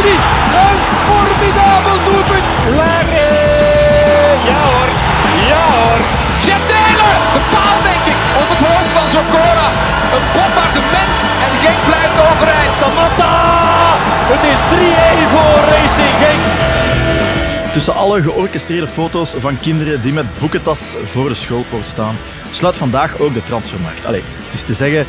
Een formidabel doelpunt. Larry. Ja hoor. Ja hoor. Jeff Taylor. De paal denk ik. Op het hoofd van Zokora. Een bombardement. En Genk blijft overeind. Samatta. Het is 3-1 voor Racing Genk. Tussen alle georchestreerde foto's van kinderen die met boekentas voor de schoolpoort staan, sluit vandaag ook de transfermarkt. Allee, het is te zeggen,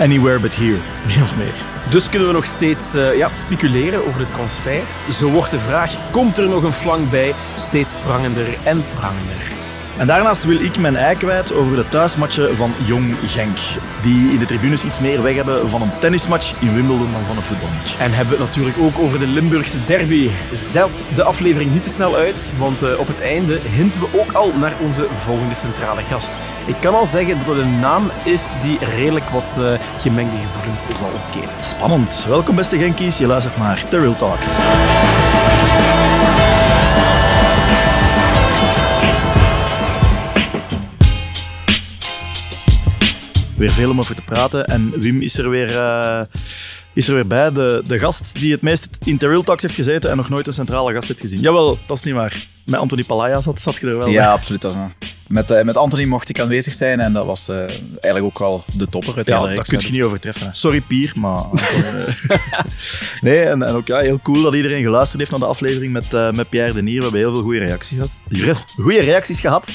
anywhere but here, meer of meer. Dus kunnen we nog steeds uh, ja, speculeren over de transfers. Zo wordt de vraag, komt er nog een flank bij? Steeds prangender en prangender. En daarnaast wil ik mijn ei kwijt over de thuismatchen van Jong Genk. Die in de tribunes iets meer weg hebben van een tennismatch in Wimbledon dan van een voetbalmatch. En hebben we het natuurlijk ook over de Limburgse derby. Zet de aflevering niet te snel uit, want uh, op het einde hinten we ook al naar onze volgende centrale gast. Ik kan al zeggen dat het een naam is die redelijk wat uh, gemengde gevoelens zal ontketen. Spannend. Welkom beste Genkies, je luistert naar The Real Talks. Weer veel om over te praten. En Wim is er weer, uh, is er weer bij. De, de gast die het meest in Terrell Talks heeft gezeten en nog nooit een centrale gast heeft gezien. Jawel, dat is niet waar. Met Anthony Palaya zat, zat je er wel Ja, bij. absoluut. Dat met, uh, met Anthony mocht ik aanwezig zijn en dat was uh, eigenlijk ook wel de topper. Uit ja, dat kun je niet overtreffen. Sorry Pier, maar... nee, en, en ook ja, heel cool dat iedereen geluisterd heeft naar de aflevering met, uh, met Pierre Denier. We hebben heel veel goede reacties gehad. Goede reacties gehad.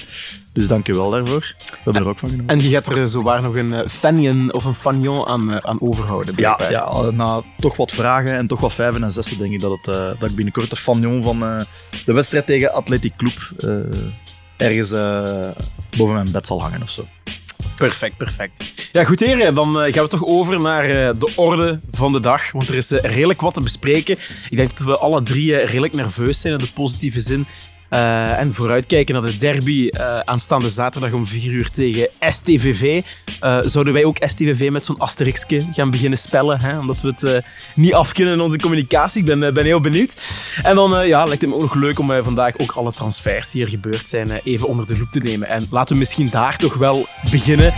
Dus dank je wel daarvoor. We hebben er ook van genomen. En je gaat er zowaar nog een fanion of een fanion aan, aan overhouden. Ja, ja, na toch wat vragen en toch wat vijven en zessen denk ik dat, het, uh, dat ik binnenkort de fanion van de wedstrijd tegen Athletic Club ergens boven mijn bed zal hangen of zo. Perfect, perfect. Ja, goed heren, dan gaan we toch over naar de orde van de dag. Want er is redelijk wat te bespreken. Ik denk dat we alle drie redelijk nerveus zijn in de positieve zin. Uh, en vooruitkijken naar de derby uh, aanstaande zaterdag om 4 uur tegen STVV. Uh, zouden wij ook STVV met zo'n asterixje gaan beginnen spellen? Hè? Omdat we het niet af kunnen in onze communicatie. Ik ben, ben heel benieuwd. En dan ja, lijkt het me ook nog leuk om vandaag ook alle transfers die er gebeurd zijn even onder de loep te nemen. En laten we misschien daar toch wel beginnen.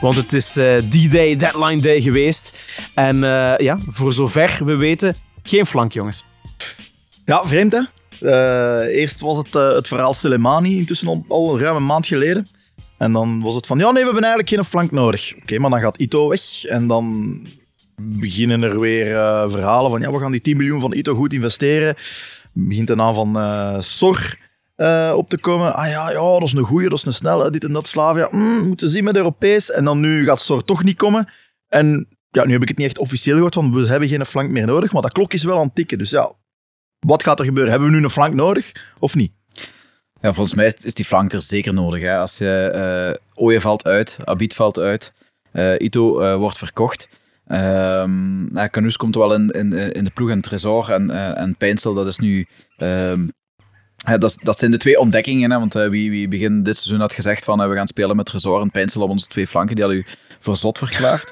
Want het is D-Day, deadline day geweest. En ja, voor zover we weten geen flank, jongens. Ja, vreemd hè? Uh, eerst was het uh, het verhaal Soleimani, intussen al, al ruim een maand geleden. En dan was het van, ja nee, we hebben eigenlijk geen flank nodig. Oké, maar dan gaat Ito weg. En dan beginnen er weer uh, verhalen van, ja, we gaan die 10 miljoen van Ito goed investeren. Begint de naam van Sor op te komen. Ah ja, ja, dat is een goeie, dat is een snelle, dit en dat Slavia. Mm, moeten zien met Europees. En dan nu gaat Sor toch niet komen. En ja, nu heb ik het niet echt officieel gehoord, want we hebben geen flank meer nodig. Maar dat klok is wel aan het tikken. Dus ja, wat gaat er gebeuren? Hebben we nu een flank nodig of niet? Ja, volgens mij is die flank er zeker nodig. Hè. Als je uh, Oye valt uit, Abid valt uit, uh, Ito uh, wordt verkocht. Um, komt wel in, in, in de ploeg en Tresor en, en Pijnsel, dat is nu um, dat, dat, zijn de twee ontdekkingen. Hè, want wie, wie begin dit seizoen had gezegd van we gaan spelen met Tresor en Pijnsel op onze twee flanken, die had u voor zot verklaard.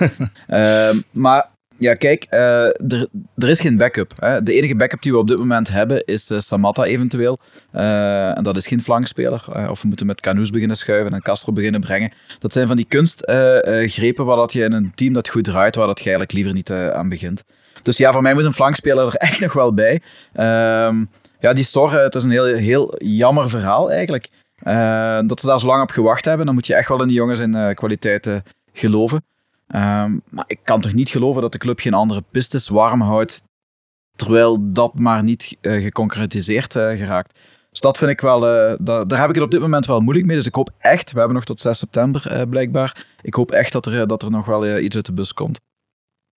uh, maar ja, kijk, er, er is geen backup. Hè. De enige backup die we op dit moment hebben is Samatta eventueel. en dat is geen flankspeler. of we moeten met Canoes beginnen schuiven en Castro beginnen brengen. Dat zijn van die kunstgrepen waar dat je in een team dat goed draait, waar dat je eigenlijk liever niet aan begint. Dus ja, voor mij moet een flankspeler er echt nog wel bij. Ehm ja, die zorgen, het is een heel, heel jammer verhaal eigenlijk. Uh, dat ze daar zo lang op gewacht hebben. Dan moet je echt wel in die jongens in uh, kwaliteiten geloven. Um, maar ik kan toch niet geloven dat de club geen andere pistes warm houdt. Terwijl dat maar niet uh, geconcretiseerd geraakt. Dus dat vind ik wel, da daar heb ik het op dit moment wel moeilijk mee. Dus ik hoop echt, we hebben nog tot 6 september blijkbaar. Ik hoop echt dat er, dat er nog wel iets uit de bus komt.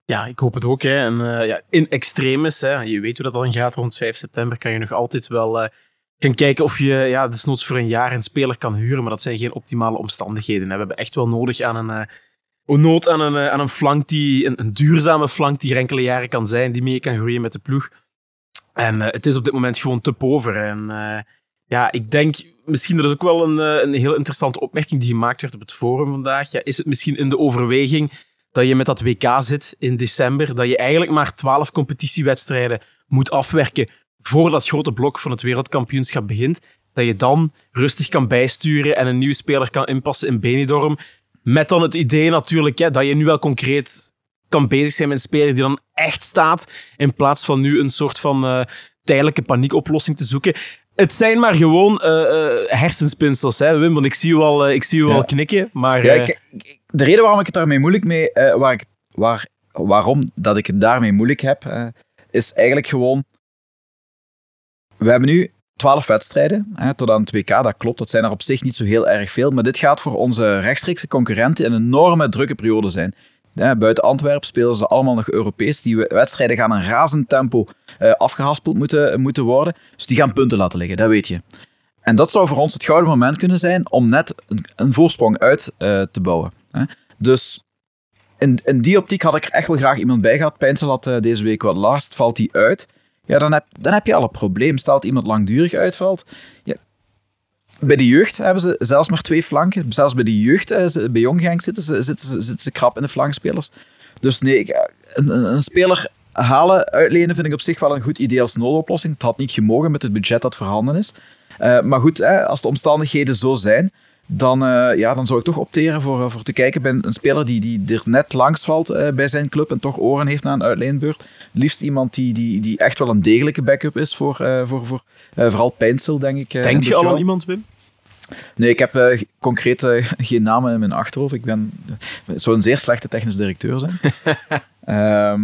Ja, ik hoop het ook. Hè. En, ja, in extremis, hè. je weet hoe dat dan gaat rond 5 september, kan je nog altijd wel gaan kijken of je ja, desnoods voor een jaar een speler kan huren. Maar dat zijn geen optimale omstandigheden. Hè. We hebben echt wel nodig aan een, nood aan een, aan een flank, die, een, duurzame flank die er enkele jaren kan zijn, die mee kan groeien met de ploeg. En het is op dit moment gewoon te pover. En ja, ik denk misschien dat het ook wel een, een heel interessante opmerking die gemaakt werd op het forum vandaag. Ja, is het misschien in de overweging dat je met dat WK zit in december, dat je eigenlijk maar twaalf competitiewedstrijden moet afwerken voor dat grote blok van het wereldkampioenschap begint, dat je dan rustig kan bijsturen en een nieuwe speler kan inpassen in Benidorm. Met dan het idee natuurlijk hè, dat je nu wel concreet kan bezig zijn met een speler die dan echt staat, in plaats van nu een soort van eh, tijdelijke paniekoplossing te zoeken. Het zijn maar gewoon eh, hersenspinsels, hè, Wim, want ik zie wel, eh, ik zie wel Ja. knikken, maar... Ja, ik- ik- de reden waarom ik het daarmee moeilijk mee, waar ik, waar, waarom dat ik het daarmee moeilijk heb, is eigenlijk gewoon. We hebben nu 12 wedstrijden hè, tot aan het WK, dat klopt. Dat zijn er op zich niet zo heel erg veel. Maar dit gaat voor onze rechtstreekse concurrenten een enorme drukke periode zijn. Buiten Antwerpen spelen ze allemaal nog Europees. Die we- wedstrijden gaan in razend tempo eh, afgehaspeld moeten, moeten worden. Dus die gaan punten laten liggen, dat weet je. En dat zou voor ons het gouden moment kunnen zijn om net een, een voorsprong uit eh, te bouwen. Hè. Dus in, in die optiek had ik er echt wel graag iemand bij gehad. Pijnsel had eh, deze week wat last, valt hij uit. Ja, dan heb, dan heb je al een probleem. Dat iemand langdurig uitvalt. Ja, bij de jeugd hebben ze zelfs maar twee flanken. Zelfs bij de jeugd, eh, bij Jong Genk zitten ze, zitten, ze, zitten ze krap in de flankspelers. Dus nee, eh, een, een, een speler halen, uitlenen vind ik op zich wel een goed idee als noodoplossing. Het had niet gemogen met het budget dat voorhanden is. Eh, maar goed, hè, als de omstandigheden zo zijn, dan, eh, ja, dan zou ik toch opteren voor, eh, voor te kijken bij een, speler die, die er net langs valt eh, bij zijn club en toch oren heeft naar een uitleenbeurt. Liefst iemand die, die, die echt wel een degelijke backup is voor, voor, voor vooral Pijnsel, denk ik. Denk je al aan iemand, Wim? Nee, ik heb g- concreet geen namen in mijn achterhoofd. Ik ben, zou een zeer slechte technisch directeur zijn. Ehm,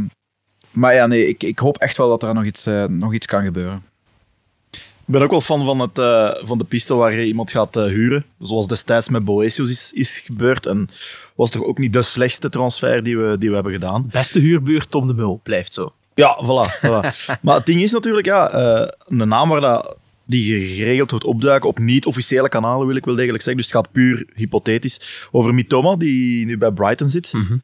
maar ja, nee, ik, ik hoop echt wel dat er nog iets, nog iets kan gebeuren. Ik ben ook wel fan van, het, eh, van de piste waar je iemand gaat eh, huren. Zoals destijds met Boetius is, is gebeurd. En was toch ook niet de slechtste transfer die we, die we hebben gedaan. Beste huurbuur, Tom de Mul. Blijft zo. Ja, voilà. voilà. maar het ding is natuurlijk, ja, eh, een naam waar dat, die geregeld wordt opduiken op niet-officiële kanalen, wil ik wel degelijk zeggen. Dus het gaat puur hypothetisch over Mitoma, die nu bij Brighton zit. Mhm.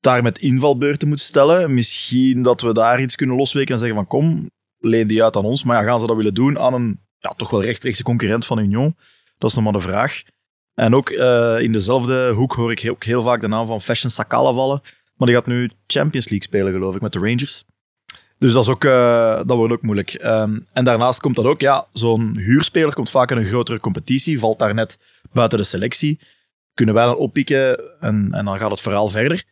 Daar met invalbeurten moet stellen. Misschien dat we daar iets kunnen losweken en zeggen van kom, leen die uit aan ons. Maar ja, gaan ze dat willen doen aan een ja, toch wel rechtstreekse concurrent van Union? Dat is nog maar de vraag. En ook eh, in dezelfde hoek hoor ik heel vaak de naam van Fashion Sakala vallen. Maar die gaat nu Champions League spelen, geloof ik, met de Rangers. Dus dat, is ook, eh, dat wordt ook moeilijk. Ehm, en daarnaast komt dat ook, ja, zo'n huurspeler komt vaak in een grotere competitie, valt daar net buiten de selectie. Kunnen wij dan oppikken en, en dan gaat het verhaal verder.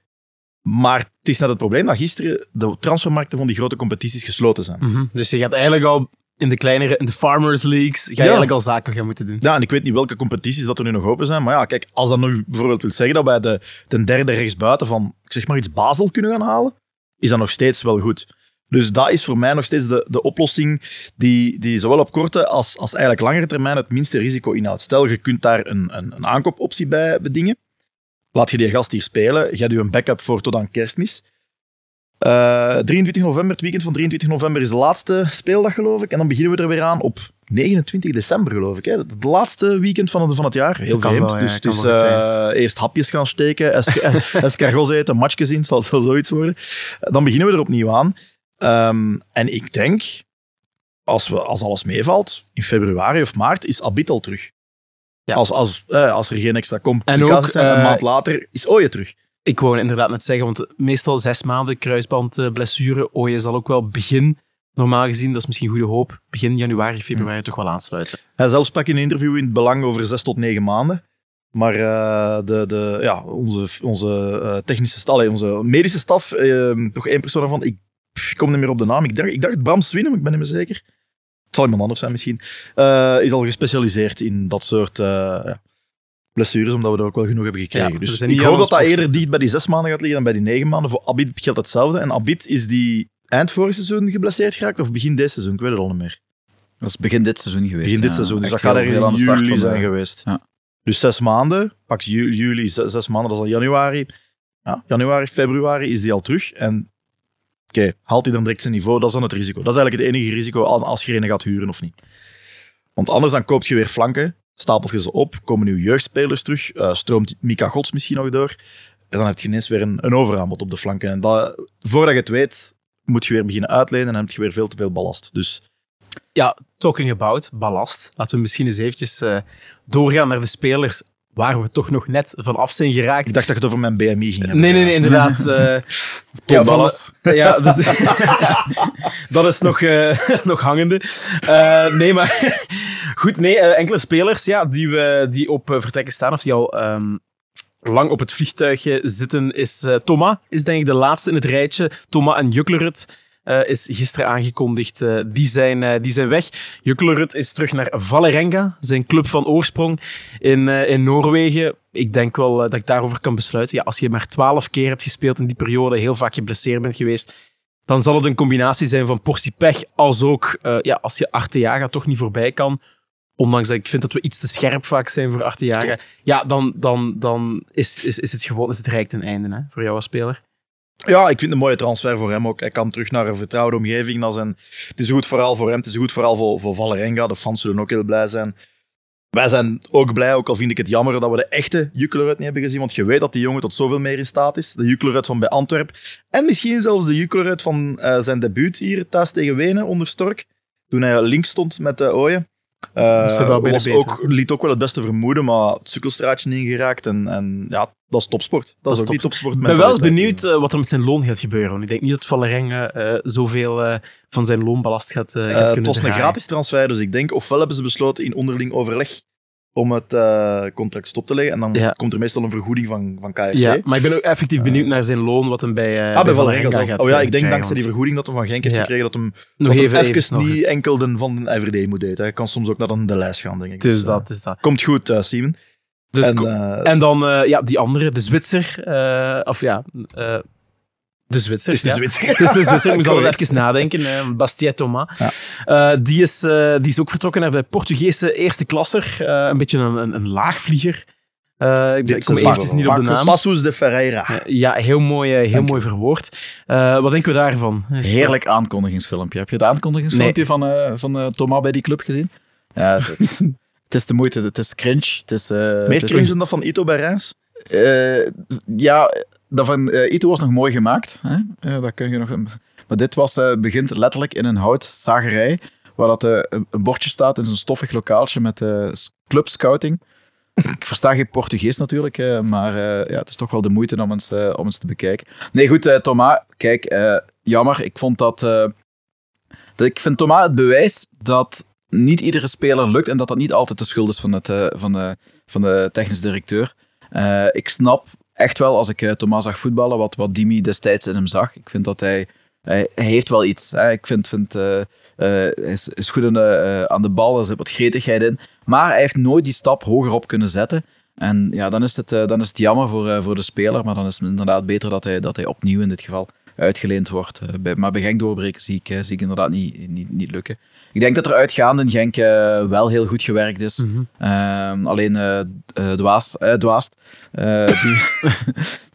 Maar het is net het probleem dat gisteren de transfermarkten van die grote competities gesloten zijn. Mhm. Dus je gaat eigenlijk al in de kleinere, in de Farmers Leagues, ga je eigenlijk al zaken gaan moeten doen. Ja, en ik weet niet welke competities dat er nu nog open zijn. Maar ja, kijk, als dat nu bijvoorbeeld wil zeggen dat wij de, de derde rechtsbuiten van, ik zeg maar iets, Basel kunnen gaan halen, is dat nog steeds wel goed. Dus dat is voor mij nog steeds de, de oplossing die, die zowel op korte als, als eigenlijk langere termijn het minste risico inhoudt. Stel, je kunt daar een, een, een aankoopoptie bij bedingen. Laat je die gast hier spelen. Hebt je een backup voor tot aan kerstmis. Eh, 23 november, het weekend van 23 november is de laatste speeldag, geloof ik. En dan beginnen we er weer aan op 29 december, geloof ik. Hè. Het laatste weekend van het, van het jaar. Heel vreemd. wel, ja, dus dus eh, eerst hapjes gaan steken, esca- escargots eten, matchjes in, zal, zal zoiets worden. Dan beginnen we er opnieuw aan. Ehm, en ik denk, als, we, als alles meevalt, in februari of maart is Abit al terug. Ja. Als, als, eh, als er geen extra complicaties ook, zijn, een eh, maand later is Ooie terug. Ik wou inderdaad net zeggen, want meestal zes maanden kruisbandblessure. Oje zal ook wel begin, normaal gezien, dat is misschien goede hoop, begin januari, februari toch wel aansluiten. Hij zelf sprak in een interview in het belang over zes tot negen maanden. Maar eh, de, de, ja, onze, onze eh, technische staf, onze medische staf, eh, toch één persoon ervan, ik, pff, ik kom niet meer op de naam. Ik dacht, ik dacht Bram Swinem, ik ben niet meer zeker. Het zal iemand anders zijn misschien. eh, is al gespecialiseerd in dat soort eh, blessures, omdat we er ook wel genoeg hebben gekregen. Ja, dus ik hoop dat dat eerder dicht bij die zes maanden gaat liggen dan bij die negen maanden. Voor Abid geldt hetzelfde. En Abid is die eind vorig seizoen geblesseerd geraakt, of begin dit seizoen, ik weet het al niet meer. Dat is begin dit seizoen geweest. Begin dit ja. seizoen. Dus dat gaat er heel aan in de start juli zijn geweest. Ja. Dus zes maanden. Pak ju- juli, zes, zes maanden, dat is al januari. Ja, januari, februari is die al terug. En oké, haalt hij dan direct zijn niveau? Dat is dan het risico. Dat is eigenlijk het enige risico al- als je er een gaat huren of niet. Want anders dan koop je weer flanken, stapelt je ze op, komen nieuwe jeugdspelers terug, eh, stroomt Mika Gods misschien nog door. En dan heb je ineens weer een, een overaanbod op de flanken. En dat, voordat je het weet, moet je weer beginnen uitlenen en dan heb je weer veel te veel ballast. Dus Ja, talking about ballast. Laten we misschien eens eventjes eh, doorgaan naar de spelers waar we toch nog net van af zijn geraakt. ik dacht dat je het over mijn BMI ging hebben. Nee, nee, nee, inderdaad. eh ja, van- ja, dus, dat is nog, eh, nog hangende. Eh, nee, maar goed, nee, enkele spelers ja, die, we, die op vertrekken staan of die al ehm, lang op het vliegtuig eh, zitten, is Thomas. Is denk ik de laatste in het rijtje. Thomas en Juklerud eh, is gisteren aangekondigd. Eh, die, zijn, eh, die zijn weg. Juklerud is terug naar Valerenga, zijn club van oorsprong in, in Noorwegen. Ik denk wel dat ik daarover kan besluiten. Ja, als je maar twaalf keer hebt gespeeld in die periode, heel vaak geblesseerd bent geweest, dan zal het een combinatie zijn van portie pech, als ook ja, als je Arteaga toch niet voorbij kan. Ondanks dat ik vind dat we iets te scherp vaak zijn voor Arteaga. Ja, dan, dan, dan is, is, is het gewoon is het rijk ten einde hè, voor jou als speler. Ja, ik vind het een mooie transfer voor hem ook. Hij kan terug naar een vertrouwde omgeving. Dat het is goed verhaal voor hem. Het is goed verhaal voor, voor Valerenga. De fans zullen ook heel blij zijn. Wij zijn ook blij, ook al vind ik het jammer dat we de echte Juklerud niet hebben gezien. Want je weet dat die jongen tot zoveel meer in staat is. De Juklerud van bij Antwerpen. En misschien zelfs de Juklerud van eh, zijn debuut hier thuis tegen Wenen onder Stork. Toen hij links stond met de Ooyen. Eh, De was ook, liet ook wel het beste vermoeden, maar het sukkelstraatje ingeraakt. En, en ja, dat is topsport. Dat, is top. die topsport. Ik ben wel eens benieuwd eh, wat er met zijn loon gaat gebeuren. Want ik denk niet dat Valerenga eh zoveel van zijn loonbelast gaat, gaat kunnen het was een gratis transfer, dus ik denk ofwel hebben ze besloten in onderling overleg om het eh, contract stop te leggen. En dan Ja. komt er meestal een vergoeding van, van KFC. Ja, maar ik ben ook effectief benieuwd naar zijn loon, wat hem bij, eh ah, bij Valerenga gaat zelf. Oh ja, eh, ik denk krijgen, dankzij die vergoeding dat hij van Genk heeft Ja. gekregen, dat hem, Nog dat hem even, even, even niet het. enkel de van de Everyday moet eten. Hij kan soms ook naar de, de lijst gaan, denk ik. Dus, dat, eh, is dat. Komt goed, eh Simon. Dus en, eh, En dan eh, ja, die andere, de Zwitser. eh, of ja, eh, de Zwitser. het is de ja. Zwitser. Het is de Zwitser, ik moest Correct. even nadenken. eh Bastien Thomas. Ja. Eh, die, is, eh, die is ook vertrokken naar de Portugese eerste klasser. Eh, een beetje een, een, een laagvlieger. Eh, ik, ik kom eventjes niet op de naam. Passos de Ferreira. Ja, heel mooi, heel mooi verwoord. Eh, wat denken we daarvan? Is dat- Heerlijk aankondigingsfilmpje. Heb je het aankondigingsfilmpje van, eh, van eh, Thomas bij die club gezien? Ja, het, het is de moeite. Het is cringe. Het is, eh, Meer het is- cringe dan dat van Ito bij Reims? Eh, ja, dat van eh, Ito was nog mooi gemaakt. Hè? Eh, dat kun je nog, maar dit was, eh, begint letterlijk in een houtzagerij, waar dat, een, bordje staat in zo'n stoffig lokaaltje met eh, s- club scouting. Ik versta geen Portugees natuurlijk, maar ja, het is toch wel de moeite om eens, om eens te bekijken. Nee, goed, Thomas, kijk, jammer. Ik vond dat, dat... Ik vind Thomas het bewijs dat niet iedere speler lukt en dat dat niet altijd de schuld is van, het, van, de, van de technisch directeur. Ik snap echt wel, als ik eh, Thomas zag voetballen, wat, wat Dimi destijds in hem zag. Ik vind dat hij... Hij, heeft wel iets. Hè. Ik vind, vind eh, eh, hij is, is goed aan de, aan de bal, er zit wat gretigheid in. Maar hij heeft nooit die stap hoger op kunnen zetten. En ja, dan is het, dan is het jammer voor, voor de speler, maar dan is het inderdaad beter dat hij, dat hij opnieuw in dit geval uitgeleend wordt. Eh, bij, maar bij Genk doorbreken zie ik, eh, zie ik inderdaad niet, niet, niet lukken. Ik denk dat er uitgaande in Genk eh, wel heel goed gewerkt is. Mhm. Ehm, alleen Dwaas, Dwaast, die,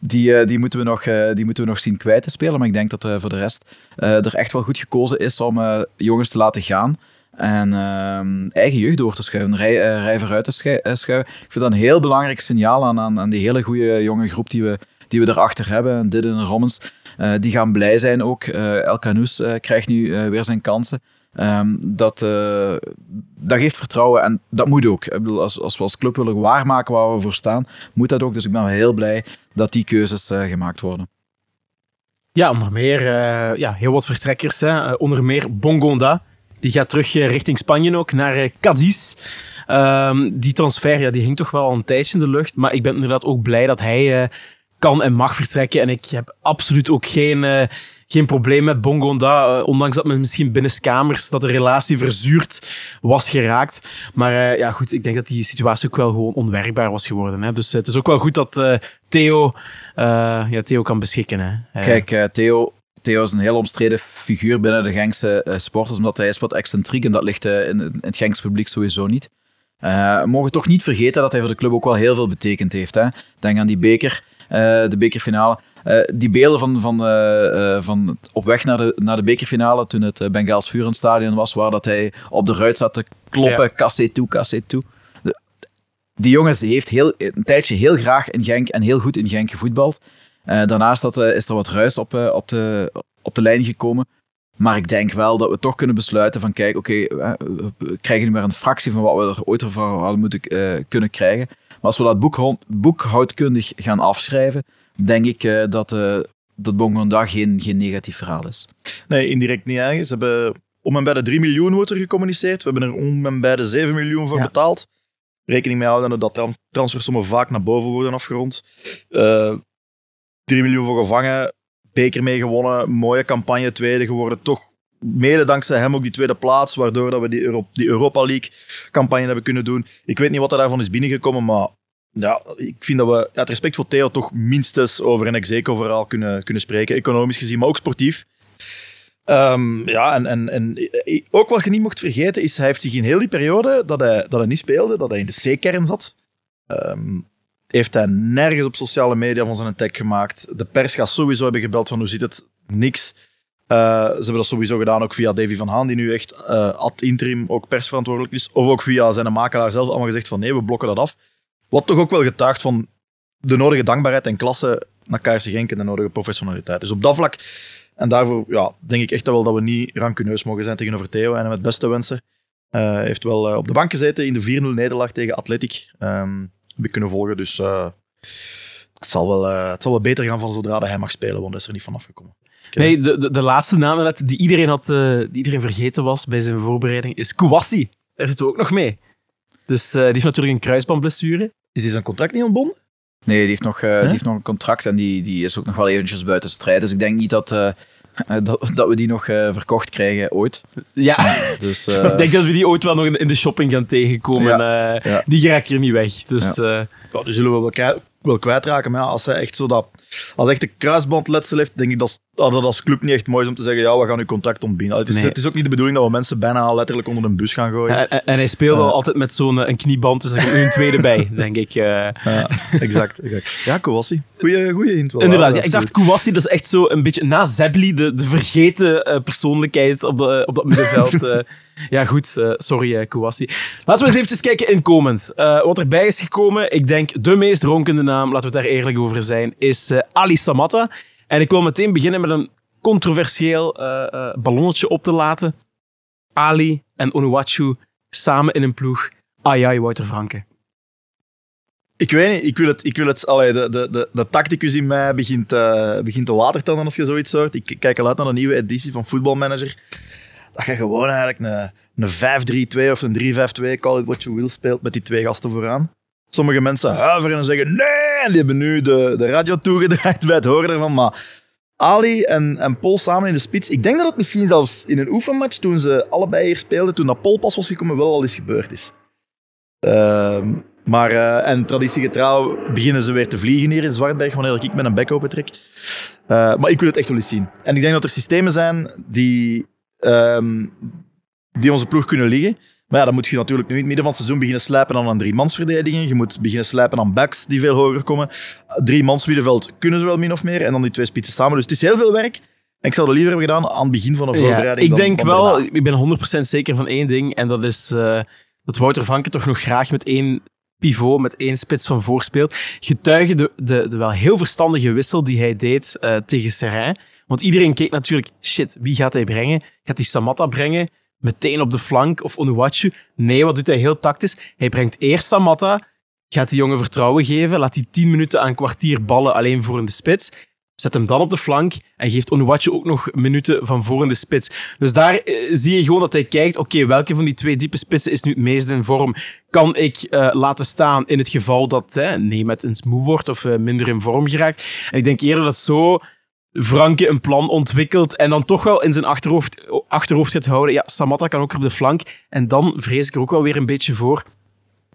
die, die, moeten we nog, die moeten we nog zien kwijt te spelen. Maar ik denk dat voor de rest er echt wel goed gekozen is om jongens te laten gaan. En ehm, eigen jeugd door te schuiven, rij, rij vooruit te eh, schuiven. Ik vind dat een heel belangrijk signaal aan, aan, aan die hele goede jonge groep die we, die we erachter hebben. En dit en Rommens, die gaan blij zijn ook. Eh El Canoes eh, krijgt nu eh, weer zijn kansen. Ehm, dat, eh, dat geeft vertrouwen en dat moet ook. Ik bedoel, als, als we als club willen waarmaken waar we voor staan, moet dat ook. Dus ik ben heel blij dat die keuzes eh, gemaakt worden. Ja, onder meer eh, ja, heel wat vertrekkers. Hè. Eh, onder meer Bongonda. Die gaat terug eh, richting Spanje ook, naar eh, Cadiz. Ehm, die transfer ja, die hing toch wel een tijdje in de lucht. Maar ik ben inderdaad ook blij dat hij eh, kan en mag vertrekken. En ik heb absoluut ook geen, eh, geen probleem met Bongonda. eh, ondanks dat men misschien binnenskamers dat de relatie verzuurd was geraakt. Maar eh, ja, goed, ik denk dat die situatie ook wel gewoon onwerkbaar was geworden. Hè. Dus het is ook wel goed dat Theo, ja, Theo kan beschikken. Hè. Kijk, Theo, Theo is een heel omstreden figuur binnen de Genkse sporters, omdat hij is wat excentriek en dat ligt in, in het Genkse publiek sowieso niet. We mogen toch niet vergeten dat hij voor de club ook wel heel veel betekend heeft. Hè? Denk aan die beker, de bekerfinale. Eh, die beelden van, van, eh, eh, van op weg naar de, naar de bekerfinale, toen het Bengaals vuur in het stadion was, waar dat hij op de ruit zat te kloppen, Ja. toe, cassé toe. De- die jongens heeft heel, een tijdje heel graag in Genk en heel goed in Genk gevoetbald. Eh, daarnaast dat, eh, is er wat ruis op, eh, op, de, op de lijn gekomen. Maar ik denk wel dat we toch kunnen besluiten van kijk, oké, eh, we krijgen nu maar een fractie van wat we er ooit voor hadden moeten eh, kunnen krijgen. Maar als we dat boekhou- boekhoudkundig gaan afschrijven, denk ik eh, dat, eh dat Bongonda geen, geen negatief verhaal is. Nee, indirect niet eigenlijk. Ze hebben om en bij de 3 miljoen wordt er gecommuniceerd. We hebben er om en bij de 7 miljoen voor Ja. betaald. rekening mee houden dat tran- transfersommen vaak naar boven worden afgerond. Eh 3 miljoen voor gevangen, beker mee gewonnen, mooie campagne, tweede geworden. Toch mede dankzij hem ook die tweede plaats, waardoor dat we die, Euro die Europa League campagne hebben kunnen doen. Ik weet niet wat er daarvan is binnengekomen, maar ja, ik vind dat we het respect voor Theo toch minstens over een Execo-verhaal kunnen, kunnen spreken. Economisch gezien, maar ook sportief. Ehm, ja, en, en, en ook wat je niet mocht vergeten is, hij heeft zich in heel die periode dat hij, dat hij niet speelde, dat hij in de C-kern zat, ehm, heeft hij nergens op sociale media van zijn tag gemaakt. De pers gaat sowieso hebben gebeld van hoe zit het? Niks. Eh, ze hebben dat sowieso gedaan ook via Davy van Haan, die nu echt eh, ad interim ook persverantwoordelijk is. Of ook via zijn makelaar zelf allemaal gezegd van nee, we blokken dat af. Wat toch ook wel getuigt van de nodige dankbaarheid en klasse naar KRC Genk en de nodige professionaliteit. Dus op dat vlak, en daarvoor ja, denk ik echt wel dat we niet rancuneus mogen zijn tegenover Theo en hem het beste wensen. Hij heeft wel op de bank gezeten in de 4-0 nederlaag tegen Athletic. Ehm heb ik kunnen volgen, dus het, zal wel, het zal wel beter gaan van zodra hij mag spelen, want hij is er niet van afgekomen. Nee, de, de, de laatste naam net, die iedereen, had, eh, die iedereen vergeten was bij zijn voorbereiding is Kouassi. Daar zitten we ook nog mee. Dus eh, die heeft natuurlijk een kruisbandblessure. Is hij zijn contract niet ontbonden? Nee, die heeft, nog, eh, die heeft nog een contract en die, die is ook nog wel eventjes buiten strijd. Dus ik denk niet dat, dat, dat we die nog eh, verkocht krijgen ooit. Ja, Dus, ik eh, denk dat we die ooit wel nog in, in de shopping gaan tegenkomen. Eh, ja. Die geraakt hier niet weg. Dus eh, Ja, die zullen we wel, wel kwijtraken. Maar ja, als hij echt zo dat... Als echt een kruisbandletsel heeft, denk ik dat, dat als club niet echt mooi is om te zeggen ja, we gaan uw contract ontbinden. Het is, Nee. het is ook niet de bedoeling dat we mensen bijna letterlijk onder een bus gaan gooien. en, en- en hij speelt wel Eh. altijd met zo'n eh, een knieband, dus er komt nu een tweede bij, denk ik. eh. Ja, exact, exact. Ja, Kowassi. Goeie, goeie hint wel. Inderdaad, Ja, ik dacht. Kouassi, dat is echt zo een beetje na Zebli, de, de vergeten persoonlijkheid op, de, op dat middenveld. ja, goed, eh, sorry uh, Kouassi. Laten we eens eventjes kijken in comments. Eh, wat erbij is gekomen, ik denk de meest ronkende naam, laten we het daar eerlijk over zijn, is Ali Samatta. En ik wil meteen beginnen met een controversieel ballonnetje op te laten. Ali en Onuachu samen in een ploeg. Ai Wouter Franke. Ik weet niet, ik wil het... Ik wil het allee, de, de, de, tacticus in mij begint, begint te watertanden als je zoiets hoort. Ik kijk al uit naar de nieuwe editie van Voetbalmanager. Dat je gewoon eigenlijk een, een 5-3-2 of een 3-5-2, call it what you will, speelt met die twee gasten vooraan. Sommige mensen huiveren en zeggen nee, en die hebben nu de, de radio toegedraaid bij het horen ervan. Maar Ali en, en Paul samen in de spits, ik denk dat het misschien zelfs in een oefenmatch, toen ze allebei hier speelden, toen dat Paul pas was gekomen, wel al eens gebeurd is. Ehm, maar, eh, en traditiegetrouw beginnen ze weer te vliegen hier in Zwartberg, wanneer ik met een bek open trek. Eh, maar ik wil het echt wel eens zien. En ik denk dat er systemen zijn die, ehm, die onze ploeg kunnen liggen. Maar ja, dan moet je natuurlijk nu in het midden van het seizoen beginnen slijpen aan een driemansverdediging. Je moet beginnen slijpen aan backs die veel hoger komen. Drie mans middenveld kunnen ze wel min of meer. En dan die twee spitsen samen. Dus het is heel veel werk. En ik zou het liever hebben gedaan aan het begin van een voorbereiding. ik dan- denk dan wel, ik ben 100% zeker van één ding. En dat is eh, dat Wouter Vanken toch nog graag met één pivot, met één spits van voor speelt. Getuige de, de, de wel heel verstandige wissel die hij deed eh, tegen Serrain. Want iedereen keek natuurlijk, shit, wie gaat hij brengen? Gaat hij Samatta brengen? Meteen op de flank of Onuachu? Nee, wat doet hij heel tactisch? Hij brengt eerst Samatta, gaat die jongen vertrouwen geven, laat hij 10 minuten aan een kwartier ballen alleen voor in de spits. Zet hem dan op de flank en geeft Onuachu ook nog minuten van voor in de spits. Dus daar eh, zie je gewoon dat hij kijkt, oké, welke van die twee diepe spitsen is nu het meest in vorm? Kan ik eh, laten staan in het geval dat eh, Nemet eens moe wordt of eh, minder in vorm geraakt? En ik denk eerder dat zo Franke een plan ontwikkelt en dan toch wel in zijn achterhoofd, achterhoofd gaat houden. Ja, Samatta kan ook op de flank. En dan vrees ik er ook wel weer een beetje voor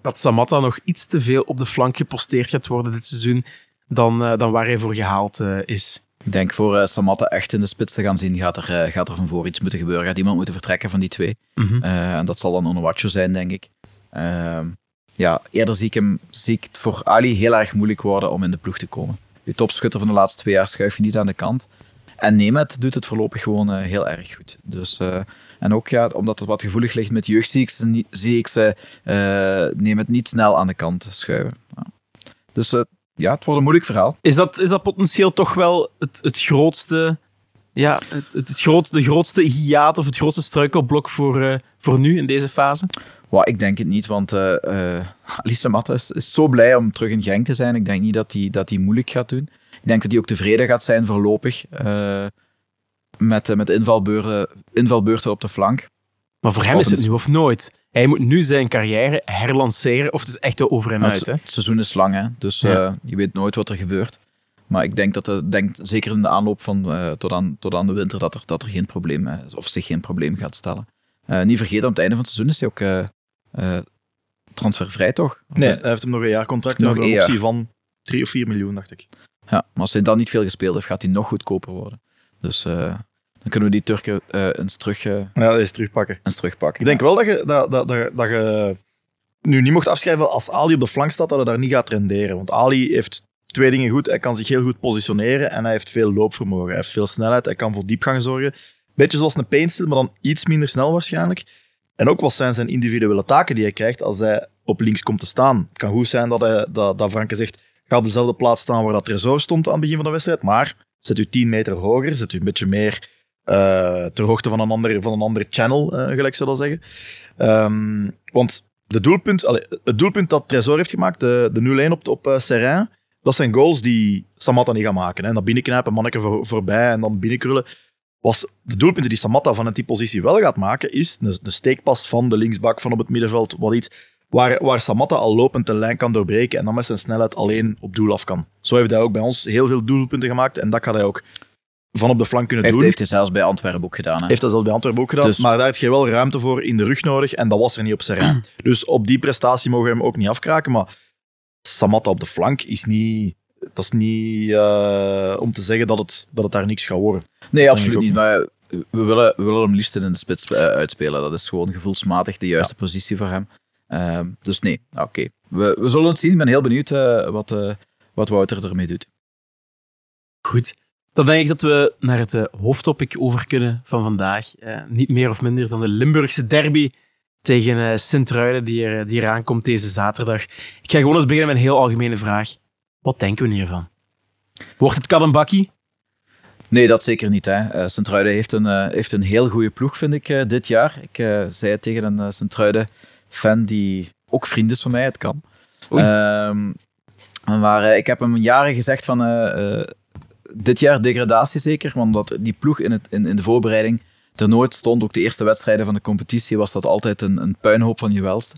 dat Samatta nog iets te veel op de flank geposteerd gaat worden dit seizoen dan, eh, dan waar hij voor gehaald eh, is. Ik denk voor eh, Samatta echt in de spits te gaan zien, gaat er, gaat er van voor iets moeten gebeuren. Gaat iemand moeten vertrekken van die twee. Mhm. En dat zal dan Onuachu zijn, denk ik. Ehm, ja, eerder zie ik, hem, zie ik het voor Ali heel erg moeilijk worden om in de ploeg te komen. Je topschutter van de laatste twee jaar schuif je niet aan de kant. En Nemet doet het voorlopig gewoon eh, heel erg goed. Dus, eh, en ook ja, omdat het wat gevoelig ligt met jeugd, zie ik ze, zie ik ze eh, niet snel aan de kant schuiven. Dus ja, het wordt een moeilijk verhaal. Is dat, is dat potentieel toch wel het, het grootste, ja, het, het, het groot, de grootste hiaat of het grootste struikelblok voor, eh, voor nu in deze fase? Well, ik denk het niet, want eh eh Alice Matta is, is zo blij om terug in Genk te zijn. Ik denk niet dat hij dat hij moeilijk gaat doen. Ik denk dat hij ook tevreden gaat zijn voorlopig eh, met, eh, met invalbeurten, invalbeurten op de flank. Maar voor hem Of is het nu of nooit. Hij moet nu zijn carrière herlanceren of het is echt over en Maar uit. het, Hè? het seizoen is lang, hè? dus Ja. eh, je weet nooit wat er gebeurt. Maar ik denk dat het, denk, zeker in de aanloop van, eh, tot, aan, tot aan de winter dat er, dat er geen probleem eh, of zich geen probleem gaat stellen. Eh, niet vergeten, aan het einde van het seizoen is hij ook transfervrij, toch? Nee, hij heeft hem nog een jaar contract Nog een optie jaar. van 3 of 4 miljoen, dacht ik. Ja, maar als hij dan niet veel gespeeld heeft, gaat hij nog goedkoper worden. Dus dan kunnen we die Turken eens, terug, Ja, is terugpakken. eens terugpakken. Ik denk wel dat je, dat, dat, dat, dat je nu niet mocht afschrijven als Ali op de flank staat, dat hij daar niet gaat renderen. Want Ali heeft twee dingen goed. Hij kan zich heel goed positioneren en hij heeft veel loopvermogen. Hij heeft veel snelheid, hij kan voor diepgang zorgen. Beetje zoals een Painstil, maar dan iets minder snel waarschijnlijk. En ook wat zijn zijn individuele taken die hij krijgt als hij op links komt te staan. Het kan goed zijn dat, dat, dat Franke zegt, ga op dezelfde plaats staan waar dat Tresor stond aan het begin van de wedstrijd, maar zet u 10 meter hoger, zet u een beetje meer eh, ter hoogte van een ander, van een ander channel, eh, gelijk ze dat zeggen. Ehm, want de doelpunt, het doelpunt dat Tresor heeft gemaakt, de, de 0-1 op, op Serrain, dat zijn goals die Samatta niet gaat maken. Hè. Dat binnenknijpen, manneke voor, voorbij en dan binnenkrullen. Was de doelpunten die Samatta van die positie wel gaat maken, is de, steekpas van de linksbak van op het middenveld, wat iets waar, waar Samatta al lopend de lijn kan doorbreken en dan met zijn snelheid alleen op doel af kan. Zo heeft hij ook bij ons heel veel doelpunten gemaakt en dat gaat hij ook van op de flank kunnen heeft, doen. heeft hij zelfs bij Antwerpen ook gedaan. Hè? Heeft dat zelfs bij Antwerpen ook gedaan. Dus- Maar daar heb je wel ruimte voor in de rug nodig. En dat was er niet op Serrain. dus op die prestatie mogen we hem ook niet afkraken. Maar Samatta op de flank is niet... Dat is niet eh, om te zeggen dat het, dat het daar niks gaat worden. Nee, absoluut niet. Maar we willen, we willen hem liefst in de spits eh, uitspelen. Dat is gewoon gevoelsmatig de juiste positie voor hem. Ehm, dus nee, oké. We, we zullen het zien. Ik ben heel benieuwd eh, wat, eh, wat Wouter ermee doet. Goed. Dan denk ik dat we naar het hoofdtopic over kunnen van vandaag. Eh, niet meer of minder dan de Limburgse derby tegen eh Sint-Truiden die, er, die eraan komt deze zaterdag. Ik ga gewoon eens beginnen met een heel algemene vraag. Wat denken we hiervan? Wordt het kat en bakkie? Nee, dat zeker niet. Hè. Eh, Sint-Truiden heeft een, eh, heeft een heel goede ploeg, vind ik, dit jaar. Ik zei het tegen een uh, Sint-Truiden-fan die ook vriend is van mij. Het kan. Ehm, maar ik heb hem jaren gezegd van... dit jaar degradatie zeker, want omdat die ploeg in, het, in, in de voorbereiding er nooit stond. Ook de eerste wedstrijden van de competitie was dat altijd een, een puinhoop van je welste.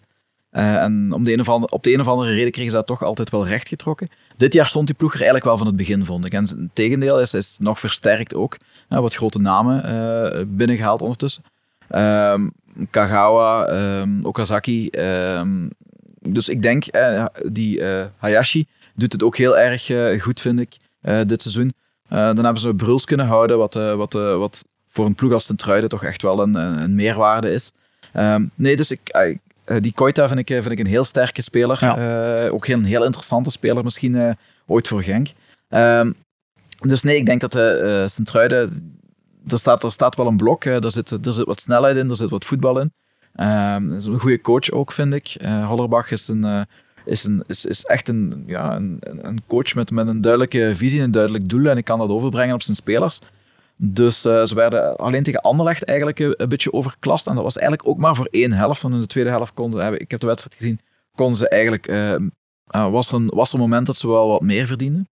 Uh, en om de een of op de een of andere reden kregen ze dat toch altijd wel rechtgetrokken. Dit jaar stond die ploeg er eigenlijk wel van het begin, vond ik. En het tegendeel is, is nog versterkt ook. Wat grote namen uh, binnengehaald ondertussen. Um, Kagawa, um, Okazaki. Um, dus ik denk, uh, die Hayashi doet het ook heel erg goed, vind ik, dit seizoen. dan hebben ze Bruls kunnen houden, wat, wat, wat voor een ploeg als Sint-Truiden toch echt wel een, een meerwaarde is. nee, dus ik, uh, die Koita vind ik, vind ik een heel sterke speler. Ja. Uh, ook een heel interessante speler, misschien uh, ooit voor Genk. Um, dus nee, ik denk dat de Sint-Truiden... Er staat, er staat wel een blok, er zit, er zit wat snelheid in, er zit wat voetbal in. Um, is een goede coach ook, vind ik. Hollerbach is, een, is, een, is, is echt een, ja, een, een coach met, met een duidelijke visie en een duidelijk doel. En ik kan dat overbrengen op zijn spelers. Dus uh, ze werden alleen tegen Anderlecht eigenlijk een, een, beetje overklast. En dat was eigenlijk ook maar voor één helft. Want in de tweede helft konden ze, ik heb de wedstrijd gezien, konden ze eigenlijk, uh, uh, was, er een, was er een moment dat ze wel wat meer verdienden.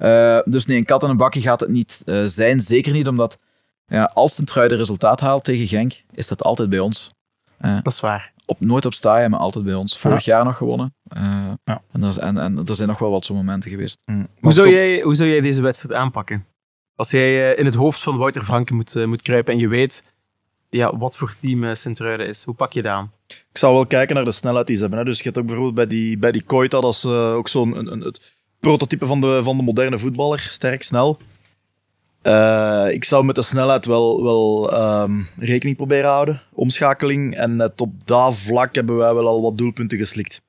Uh, dus nee, een kat en een bakje gaat het niet uh, zijn. Zeker niet omdat ja, als een trui de resultaat haalt tegen Genk, is dat altijd bij ons. Uh, dat is waar. Op, nooit op staaien, maar altijd bij ons. Vorig ja. jaar nog gewonnen. ja. en, er, en, en er zijn nog wel wat zo'n momenten geweest. Mm. Hoe, zou jij, hoe zou jij deze wedstrijd aanpakken? Als jij uh, in het hoofd van Wouter Franke moet, uh, moet kruipen en je weet ja, wat voor team uh, Sint-Truiden is, hoe pak je dat aan? Ik zou wel kijken naar de snelheid die ze hebben. Hè. Dus je hebt ook bijvoorbeeld bij die, bij die Koita, dat is ook zo'n een, een, het prototype van de, van de moderne voetballer. Sterk, snel. Ik zou met de snelheid wel, wel um, rekening proberen houden. Omschakeling. En net op dat vlak hebben wij wel al wat doelpunten geslikt.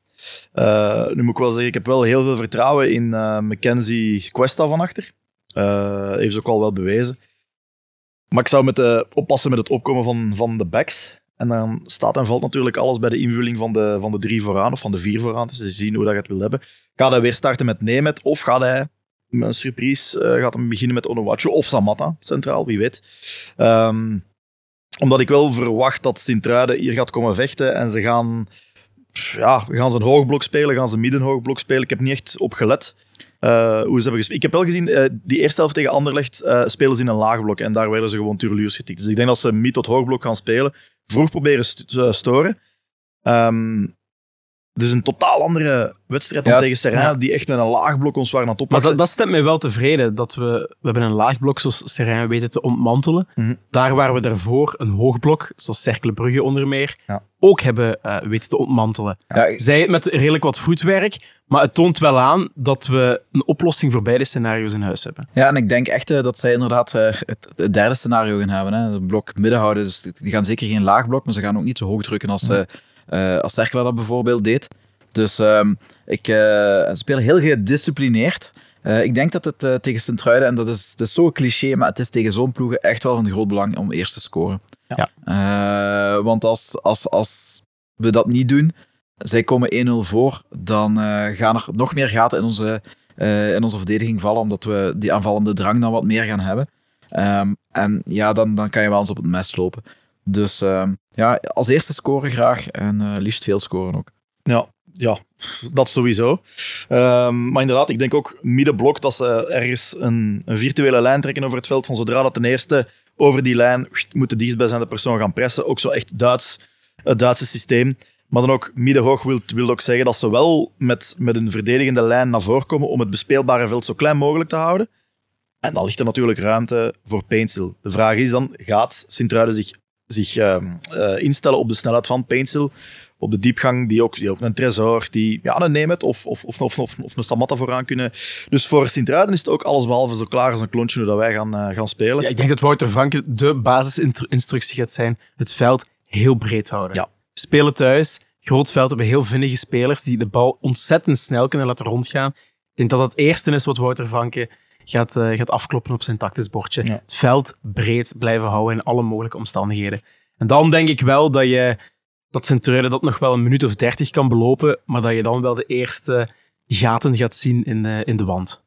Nu moet ik wel zeggen, ik heb wel heel veel vertrouwen in Mackenzie Cuesta van achter. Uh, heeft ze ook al wel bewezen. Maar ik zou met de, oppassen met het opkomen van, van de backs. En dan staat en valt natuurlijk alles bij de invulling van de, van de drie vooraan of van de vier vooraan. Dus je zien hoe dat je het wil hebben. Gaat hij weer starten met Nemet of gaat hij een surprise uh, gaat hem beginnen met Onuwachu of Samatta centraal, wie weet. Um, omdat ik wel verwacht dat Sint-Truiden hier gaat komen vechten en ze gaan, ja, gaan ze een hoogblok spelen, gaan ze middenhoogblok spelen. Ik heb niet echt op gelet. Eh, hoe ze hebben gespeeld. Ik heb wel gezien, eh, die eerste helft tegen Anderlecht eh, spelen ze in een laag blok. En daar werden ze gewoon turluurs getikt. Dus ik denk dat ze mid tot hoog blok gaan spelen. Vroeg proberen st- te storen. Ehm, dus een totaal andere wedstrijd dan Ja, tegen Serrain, ja. die echt met een laag blok ons waren aan het Maar oppakken. dat, dat stemt mij wel tevreden, dat we, we hebben een laag blok zoals Serrain weten te ontmantelen. Mhm. Daar waar we daarvoor een hoog blok, zoals Cercle Brugge onder meer, Ja. ook hebben weten te ontmantelen. Zij het met redelijk wat voetwerk, maar het toont wel aan dat we een oplossing voor beide scenario's in huis hebben. Ja, en ik denk echt eh, dat zij inderdaad eh, het, het derde scenario gaan hebben. Hè. Het blok midden houden. Dus die gaan zeker geen laag blok, maar ze gaan ook niet zo hoog drukken als, eh, als dat bijvoorbeeld deed. Dus ehm, ik, spelen heel gedisciplineerd. Ik denk dat het tegen Sint-Truiden, en dat is, dat is zo'n cliché, maar het is tegen zo'n ploegen echt wel van groot belang om eerst te scoren. Ja. Want als, als, als we dat niet doen, zij komen 1-0 voor, dan eh, gaan er nog meer gaten in onze, eh, in onze verdediging vallen, omdat we die aanvallende drang dan wat meer gaan hebben. Ehm, en ja, dan, dan kan je wel eens op het mes lopen. Dus ehm, ja, als eerste scoren graag en eh, liefst veel scoren ook. Ja, ja, dat sowieso. Ehm, maar inderdaad, ik denk ook middenblok dat ze ergens een, een virtuele lijn trekken over het veld. Van zodra dat ten eerste over die lijn moet de dichtstbijzijnde persoon gaan pressen. Ook zo echt Duits, het Duitse systeem. Maar dan ook middenhoog wil, wil ook zeggen dat ze wel met, met een verdedigende lijn naar voren komen om het bespeelbare veld zo klein mogelijk te houden. En dan ligt er natuurlijk ruimte voor Paintstil. De vraag is dan, gaat Sint-Truiden zich, zich ehm, eh, instellen op de snelheid van Paintstil? op de diepgang, die ook, die ook een Tresor, die ja, een Nemet of, of, of, of, of, of een Samatta vooraan kunnen. Dus voor Sint-Truiden is het ook alles behalve zo klaar als een klontje hoe dat wij gaan, eh, gaan spelen. Ja, ik denk dat Wouter Franke de basisinstructie gaat zijn: het veld heel breed houden. Ja. Spelen thuis, groot veld, hebben heel vinnige spelers die de bal ontzettend snel kunnen laten rondgaan. Ik denk dat dat het eerste is wat Wouter Franke gaat, eh, gaat afkloppen op zijn tactisch bordje. Ja. Het veld breed blijven houden in alle mogelijke omstandigheden. En dan denk ik wel dat je dat Sint-Truiden dat nog wel een minuut of dertig kan belopen, maar dat je dan wel de eerste gaten gaat zien in de, in de wand.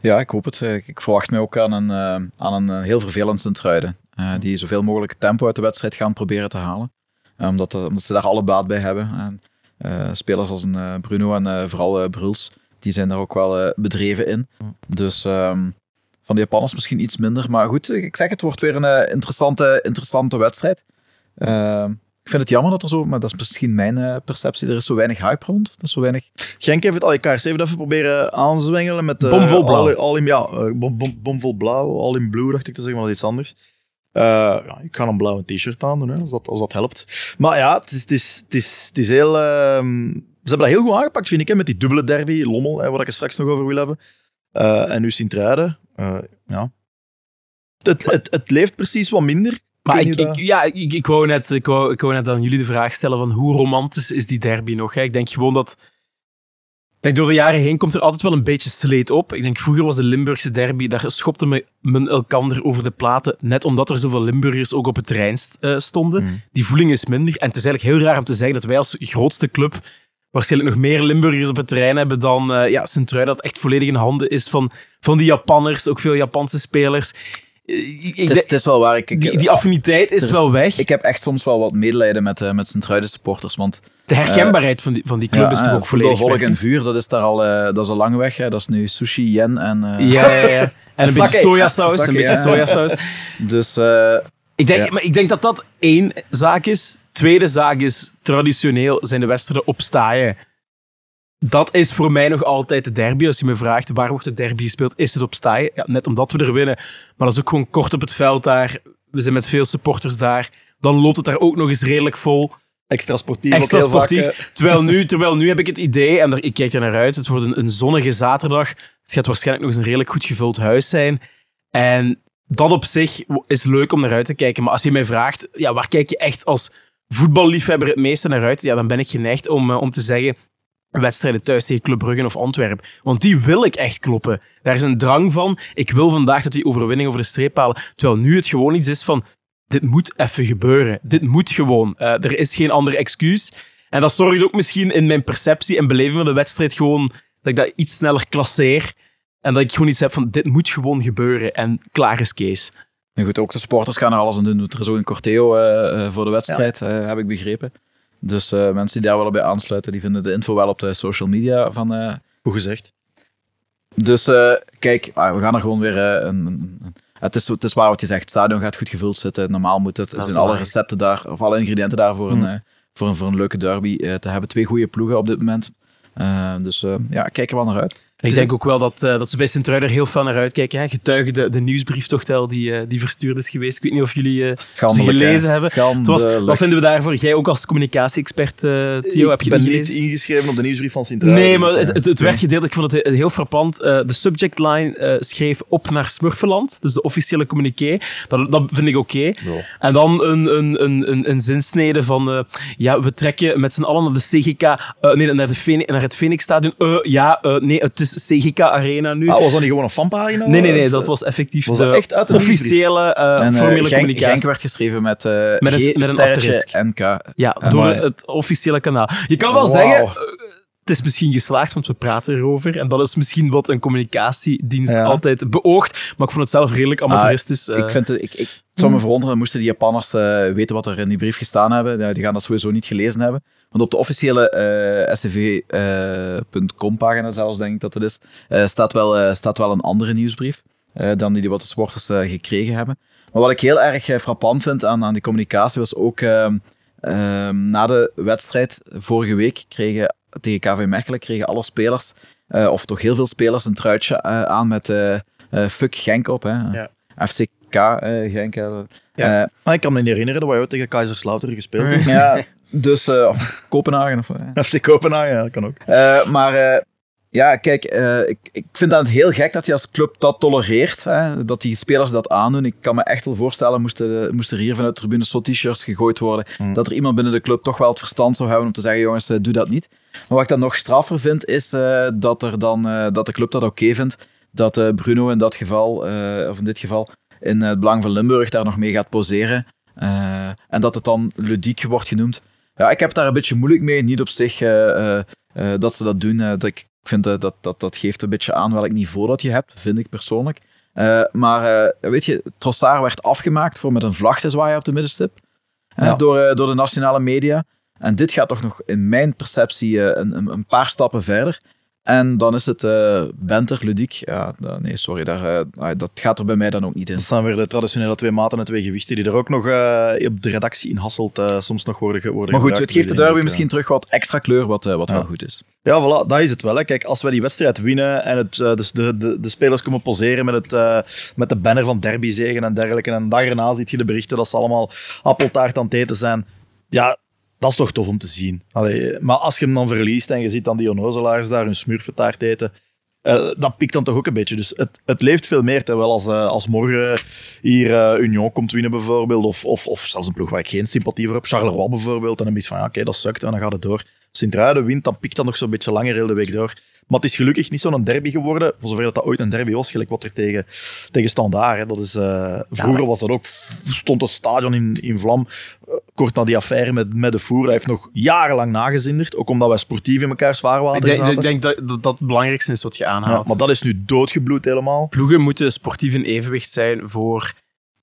Ja, ik hoop het. Eh, Ik verwacht mij ook aan een, eh, aan een eh, heel vervelend Sint-Truiden. eh, die zoveel mogelijk tempo uit de wedstrijd gaan proberen te halen. Eh, omdat, eh, omdat ze daar alle baat bij hebben. En, eh, spelers als een Bruno en eh, vooral Bruls, die zijn daar ook wel bedreven in. Dus ehm, van de Japanners misschien iets minder. Maar goed, ik zeg het wordt weer een interessante, interessante wedstrijd. Ehm, ik vind het jammer dat er zo, maar dat is misschien mijn perceptie, er is zo weinig hype rond. Dat is zo weinig Genk heeft het al, KRC heeft even proberen aanzwengelen met... Bomvol blauw. All, all in, ja, bom, bom, bomvol blauw, all in blue dacht ik te zeggen, maar dat is iets anders. Eh, ja, ik kan een blauwe t-shirt aan doen, hè, als, dat, als dat helpt. Maar ja, het is, het is, het is, het is heel... ehm, ze hebben dat heel goed aangepakt, vind ik, hè, met die dubbele derby, Lommel, hè, waar ik het straks nog over wil hebben. Eh, en nu Sint-Truiden. Eh, ja. Het, het, het leeft precies wat minder. Maar ik, ik, ja, ik, ik, wou net, ik, wou, ik wou net aan jullie de vraag stellen van hoe romantisch is die derby nog? Hè? Ik denk gewoon dat... Denk door de jaren heen komt er altijd wel een beetje sleet op. Ik denk vroeger was de Limburgse derby, daar schopte me- men elkander over de platen, net omdat er zoveel Limburgers ook op het terrein eh, stonden. Mm. Die voeling is minder. En het is eigenlijk heel raar om te zeggen dat wij als grootste club waarschijnlijk nog meer Limburgers op het terrein hebben dan eh ja, Sint-Truiden, dat echt volledig in handen is van, van die Japanners, ook veel Japanse spelers. Eh, Het is, wel waar. Ik, ik, die, die affiniteit is wel weg. Ik heb echt soms wel wat medelijden met, eh met Sint-Truiden supporters. Want De herkenbaarheid van, die, van die club is toch eh, ook volledig volk weg, en vuur, dat is daar al, eh, dat is al lang weg. Hè. Dat is nu sushi, yen en... eh? Ja, ja, ja. En een beetje sojasaus. Sake, Een beetje ja. sojasaus. Dus eh, Ik denk, Ja. maar ik denk dat dat één zaak is. Tweede zaak is, traditioneel zijn de wedstrijden op staaien. Dat is voor mij nog altijd de derby. Als je me vraagt, waar wordt de derby gespeeld? Is het op staaien? Ja, net omdat we er winnen. Maar dat is ook gewoon kort op het veld daar. We zijn met veel supporters daar. Dan loopt het daar ook nog eens redelijk vol. Extra sportief. Extra ook heel vaak, sportief. terwijl, nu, terwijl nu heb ik het idee, en ik kijk er naar uit, het wordt een, een zonnige zaterdag. Het gaat waarschijnlijk nog eens een redelijk goed gevuld huis zijn. En dat op zich is leuk om naar uit te kijken. Maar als je mij vraagt, ja, waar kijk je echt als voetballiefhebber het meeste naar uit? Ja, dan ben ik geneigd om, eh, om te zeggen wedstrijden thuis tegen Club Brugge of Antwerpen. Want die wil ik echt kloppen. Daar is een drang van. Ik wil vandaag dat die overwinning over de streep halen. Terwijl nu het gewoon iets is van, dit moet even gebeuren. Dit moet gewoon. Eh, er is geen ander excuus. En dat zorgt ook misschien in mijn perceptie en beleving van de wedstrijd gewoon dat ik dat iets sneller klasseer. En dat ik gewoon iets heb van, dit moet gewoon gebeuren. En klaar is Kees. nou goed, ook de supporters gaan er alles aan doen. Er is ook een corteo eh, eh, voor de wedstrijd, eh, heb ik begrepen. Dus eh, mensen die daar wel bij aansluiten, die vinden de info wel op de social media van, eh, Goed gezegd. Dus eh, kijk, ah, we gaan er gewoon weer eh, een, een- een- het, is, het is waar wat je zegt. Het stadion gaat goed gevuld zitten. Normaal moet het. Er zijn alle recepten daar, of alle ingrediënten daar voor, een, eh, voor, een, voor een leuke derby eh, te hebben. Twee goede ploegen op dit moment. Eh, dus eh, ja, kijk er wel naar uit. Ik denk ook wel dat, eh, dat ze bij Sint-Truiden er heel veel naar uitkijken. Hè? Getuigen de, de nieuwsbrief toch wel die, eh, die verstuurd is geweest. Ik weet niet of jullie eh, ze hè. gelezen hebben. Het was, wat vinden we daarvoor? Jij ook als communicatie-expert, eh, Theo, heb je ik ben niet gelezen? ingeschreven op de nieuwsbrief van sint Nee, maar het, het, het werd gedeeld. Ik vond het he- heel frappant. Eh, de subject line eh, schreef op naar Smurfeland, dus de officiële communiqué. Dat, dat vind ik oké. En dan een, een, een, een, een zinsnede van... eh, ja, we trekken met z'n allen naar de CGK... eh, nee, naar, de Phoenix, naar het Phoenixstadion. Eh, ja, eh, nee, het is CGK Arena nu. Ah, was dat niet gewoon een fanpagina? nee, nee, nee, Of, dat eh, was effectief Was de dat echt uit de officiële eh, En, eh, formele Genk, communicatie. Genk werd geschreven met, eh Met een- met een asterisk. NK. Ja, door maar- het officiële kanaal. Je kan wel zeggen, eh, het is misschien geslaagd, want we praten erover. En dat is misschien wat een communicatiedienst Ja. altijd beoogt. Maar ik vond het zelf redelijk amateuristisch. eh. Ik vind het, ik, ik, zou me verwonderen, moesten die Japanners eh, weten wat er in die brief gestaan hebben. Die gaan dat sowieso niet gelezen hebben. Want op de officiële eh scv.com-pagina zelfs, denk ik dat het is, eh, staat, wel, eh, staat wel een andere nieuwsbrief eh, dan die, die wat de sporters eh, gekregen hebben. Maar wat ik heel erg eh, frappant vind aan, aan die communicatie was ook ehm, ehm, na de wedstrijd vorige week kregen tegen KV Mechelen kregen alle spelers, eh, of toch heel veel spelers, een truitje eh, aan met eh, eh, Fuck Genk op. Hè. Ja. FCK eh, Genk. eh. Ja. Eh, Ah, ik kan me niet herinneren dat wij ooit tegen Kaiserslautern gespeeld hebben. ja, dus of Kopenhagen. Of. FC Kopenhagen, ja, dat kan ook. Uh, maar uh, ja, kijk, uh, ik, ik vind het heel gek dat je als club dat tolereert. Hè, dat die spelers dat aandoen. Ik kan me echt wel voorstellen, moesten, moesten er hier vanuit de tribune zo t-shirts gegooid worden, mm. dat er iemand binnen de club toch wel het verstand zou hebben om te zeggen, jongens, doe dat niet. Maar wat ik dan nog straffer vind, is uh, dat, er dan, dat de club dat oké okay vindt, dat Bruno in dat geval, of in dit geval, in het belang van Limburg daar nog mee gaat poseren. En dat het dan ludiek wordt genoemd. Ja, ik heb daar een beetje moeilijk mee. Niet op zich uh, uh, dat ze dat doen. dat ik vind dat, dat dat geeft een beetje aan welk niveau dat je hebt, vind ik persoonlijk. maar weet je, Trossard werd afgemaakt voor met een vlag te zwaaien op de middenstip. Ja. door, door de nationale media. En dit gaat toch nog in mijn perceptie een, een, een paar stappen verder. En dan is het uh, Benter, Ludiek. Ja, nee, sorry, daar, uh, dat gaat er bij mij dan ook niet in. Dat zijn weer de traditionele twee maten en twee gewichten die er ook nog uh, op de redactie in Hasselt soms nog worden, worden Maar goed, het geeft de derby misschien terug wat extra kleur, wat, wat ja. wel goed is. Ja, voilà, dat is het wel. Hè. Kijk, als wij die wedstrijd winnen en het, dus de, de, de spelers komen poseren met, het, met de banner van derbyzegen en dergelijke, en dag erna ziet je de berichten dat ze allemaal appeltaart aan het eten zijn. Ja, dat is toch tof om te zien. Maar als je hem dan verliest en je ziet dan die onnozelaars daar hun smurfentaart eten, uh, dat pikt dan toch ook een beetje. Dus het, het leeft veel meer. Terwijl als, uh, als morgen hier uh, Union komt winnen bijvoorbeeld, of, of, of zelfs een ploeg waar ik geen sympathie voor heb, Charleroi bijvoorbeeld, dan heb je van, ja, oké, dat sukt en dan gaat het door. Sint-Truiden wint, dan pikt dat nog zo'n beetje langer heel de week door. Maar het is gelukkig niet zo'n derby geworden, voor zover dat, dat ooit een derby was, gelijk wat er tegen, tegen Standaard. Hè. Dat is, uh, vroeger was dat ook, stond het stadion in, in vlam. Uh, kort na die affaire met, met de voer, dat heeft nog jarenlang nagezinderd. Ook omdat wij sportief in elkaar ik denk, zaten. Ik denk dat, dat dat het belangrijkste is wat je aanhaalt. Ja, maar dat is nu doodgebloed helemaal. Ploegen moeten sportief in evenwicht zijn voor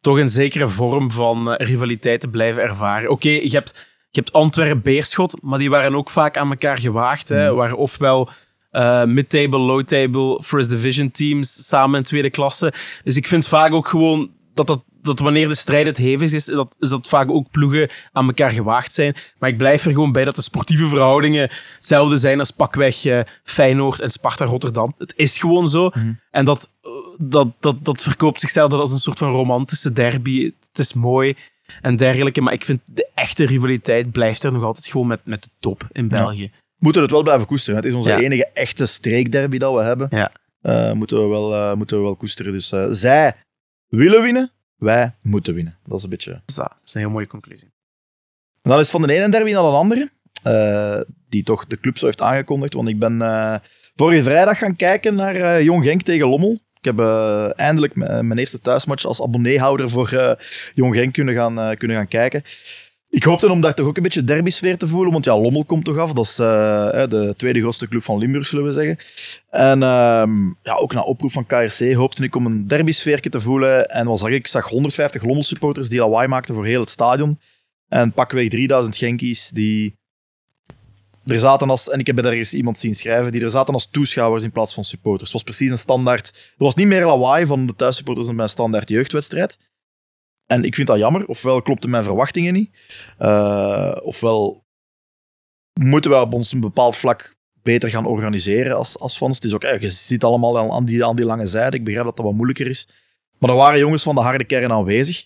toch een zekere vorm van uh, rivaliteit te blijven ervaren. Oké, okay, je hebt... Je hebt Antwerpen-Beerschot, maar die waren ook vaak aan elkaar gewaagd. Hè, Mm. waren ofwel uh, mid-table, low-table, first division teams samen in tweede klasse. Dus ik vind vaak ook gewoon dat, dat, dat wanneer de strijd het hevigst is, dat, is dat vaak ook ploegen aan elkaar gewaagd zijn. Maar ik blijf er gewoon bij dat de sportieve verhoudingen hetzelfde zijn als pakweg uh, Feyenoord en Sparta-Rotterdam. Het is gewoon zo. Mm. En dat, uh, dat, dat, dat verkoopt zichzelf als een soort van romantische derby. Het is mooi en dergelijke. Maar ik vind de echte rivaliteit blijft er nog altijd gewoon met, met de top in België. Ja. Moeten het wel blijven koesteren. Het is onze Ja. enige echte streekderby dat we hebben. Ja. Uh, moeten, we wel, uh, moeten we wel koesteren. Dus uh, zij willen winnen, wij moeten winnen. Dat is een beetje... Dat is, dat. dat is een heel mooie conclusie. En dan is van de ene derby naar de andere. Die toch de club zo heeft aangekondigd. Want ik ben vorige vrijdag gaan kijken naar Jong Genk tegen Lommel. Ik heb uh, eindelijk mijn eerste thuismatch als abonneehouder voor uh, Jong Genk kunnen gaan, kunnen gaan kijken. Ik hoopte om daar toch ook een beetje derbysfeer te voelen, want ja, Lommel komt toch af. Dat is de tweede grootste club van Limburg, zullen we zeggen. En uh, ja, ook na oproep van KRC hoopte ik om een derbysfeer te voelen. En wat zag ik? Ik zag 150 Lommel-supporters die lawaai maakten voor heel het stadion. En pakweg 3000 Genkies die er zaten als, en ik heb daar eens iemand zien schrijven, die er zaten als toeschouwers in plaats van supporters. Het was precies een standaard. Er was niet meer lawaai van de thuissupporters dan bij een standaard jeugdwedstrijd. En ik vind dat jammer. Ofwel klopten mijn verwachtingen niet. Uh, ofwel moeten we op ons een bepaald vlak beter gaan organiseren als, als fans. Het is ook, je zit allemaal aan die, aan die lange zijde. Ik begrijp dat dat wat moeilijker is. Maar er waren jongens van de harde kern aanwezig.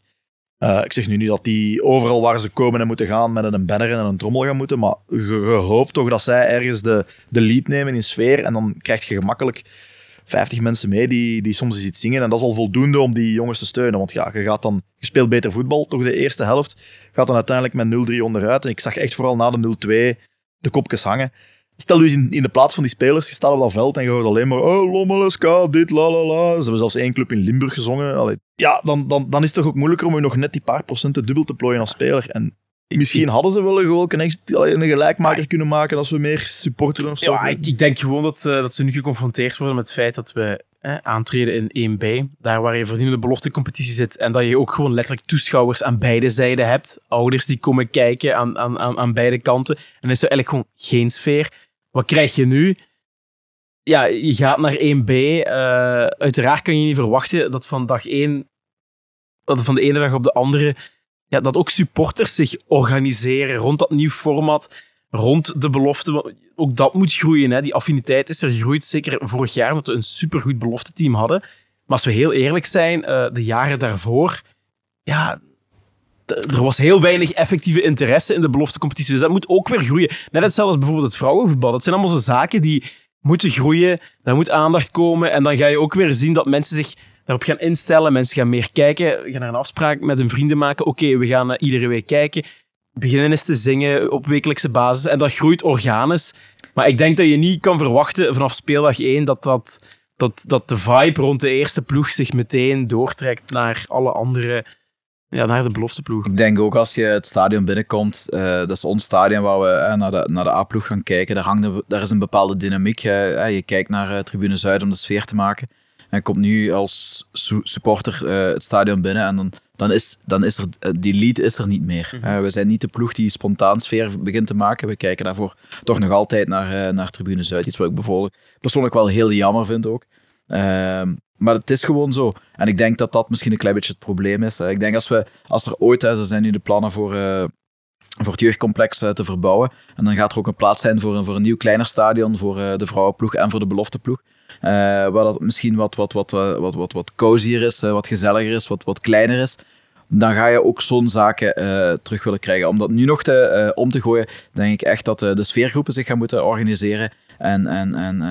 Uh, ik zeg nu niet dat die overal waar ze komen en moeten gaan met een banner en een trommel gaan moeten, maar je, hoopt toch dat zij ergens de, de lead nemen in sfeer en dan krijg je gemakkelijk 50 mensen mee die, die soms eens iets zingen en dat is al voldoende om die jongens te steunen, want ja, je, gaat dan, je speelt beter voetbal, toch de eerste helft, gaat dan uiteindelijk met 0-3 onderuit en ik zag echt vooral na de 0-2 de kopjes hangen. Stel je in, in de plaats van die spelers, je staat op dat veld en je hoort alleen maar oh, Lommeleska, dit, la la la. Ze hebben zelfs één club in Limburg gezongen. Ja, dan, dan, dan is het toch ook moeilijker om je nog net die paar procenten dubbel te plooien als speler. En misschien hadden ze wel gewoon een, een gelijkmaker kunnen maken als we meer supporteren of zo. Ja, ik, ik denk gewoon dat, uh, dat ze nu geconfronteerd worden met het feit dat we eh, aantreden in 1B, daar waar je verdienende beloftecompetitie zit en dat je ook gewoon letterlijk toeschouwers aan beide zijden hebt, ouders die komen kijken aan, aan, aan, aan beide kanten, en dan is er eigenlijk gewoon geen sfeer. Wat krijg je nu? Ja, je gaat naar 1B. Uh, eh, uiteraard kan je niet verwachten dat van dag 1, dat van de ene dag op de andere, ja, dat ook supporters zich organiseren rond dat nieuw format, rond de belofte. Ook dat moet groeien. Hè. Die affiniteit is er gegroeid, zeker vorig jaar, omdat we een supergoed belofteteam hadden. Maar als we heel eerlijk zijn, uh, de jaren daarvoor, ja, er was heel weinig effectieve interesse in de beloftecompetitie. Dus dat moet ook weer groeien. Net hetzelfde als bijvoorbeeld het vrouwenvoetbal. Dat zijn allemaal zo zaken die moeten groeien. Daar moet aandacht komen. En dan ga je ook weer zien dat mensen zich daarop gaan instellen. Mensen gaan meer kijken. Gaan er een afspraak met hun vrienden maken. Oké, we gaan uh, iedere week kijken. Beginnen eens te zingen op wekelijkse basis. En dat groeit organisch. Maar ik denk dat je niet kan verwachten vanaf speeldag 1 dat, dat, dat, dat de vibe rond de eerste ploeg zich meteen doortrekt naar alle andere ja, naar de belofteploeg. Ik denk ook als je het stadion binnenkomt, uh, dat is ons stadion waar we uh, naar de, naar de A-ploeg gaan kijken. Daar, hangt daar is een bepaalde dynamiek. je kijkt naar Tribune Zuid om de sfeer te maken. En komt nu als su supporter het stadion binnen en dan, dan, is, dan is er, die lead is er niet meer. Mhm. we zijn niet de ploeg die spontaan sfeer begint te maken. We kijken daarvoor toch nog altijd naar, naar Tribune Zuid. Iets wat ik bijvoorbeeld persoonlijk wel heel jammer vind ook. Ehm, maar het is gewoon zo. En ik denk dat dat misschien een klein beetje het probleem is. Ik denk als, we, als er ooit, er zijn nu de plannen voor, voor het jeugdcomplex te verbouwen. En dan gaat er ook een plaats zijn voor een, voor een nieuw kleiner stadion voor de vrouwenploeg en voor de belofteploeg. Waar dat misschien wat, wat, wat, wat, wat, wat cozier is, wat gezelliger is, wat, wat kleiner is dan ga je ook zo'n zaken terug willen krijgen. Om dat nu nog te, om te gooien, denk ik echt dat de sfeergroepen zich gaan moeten organiseren. En, en, en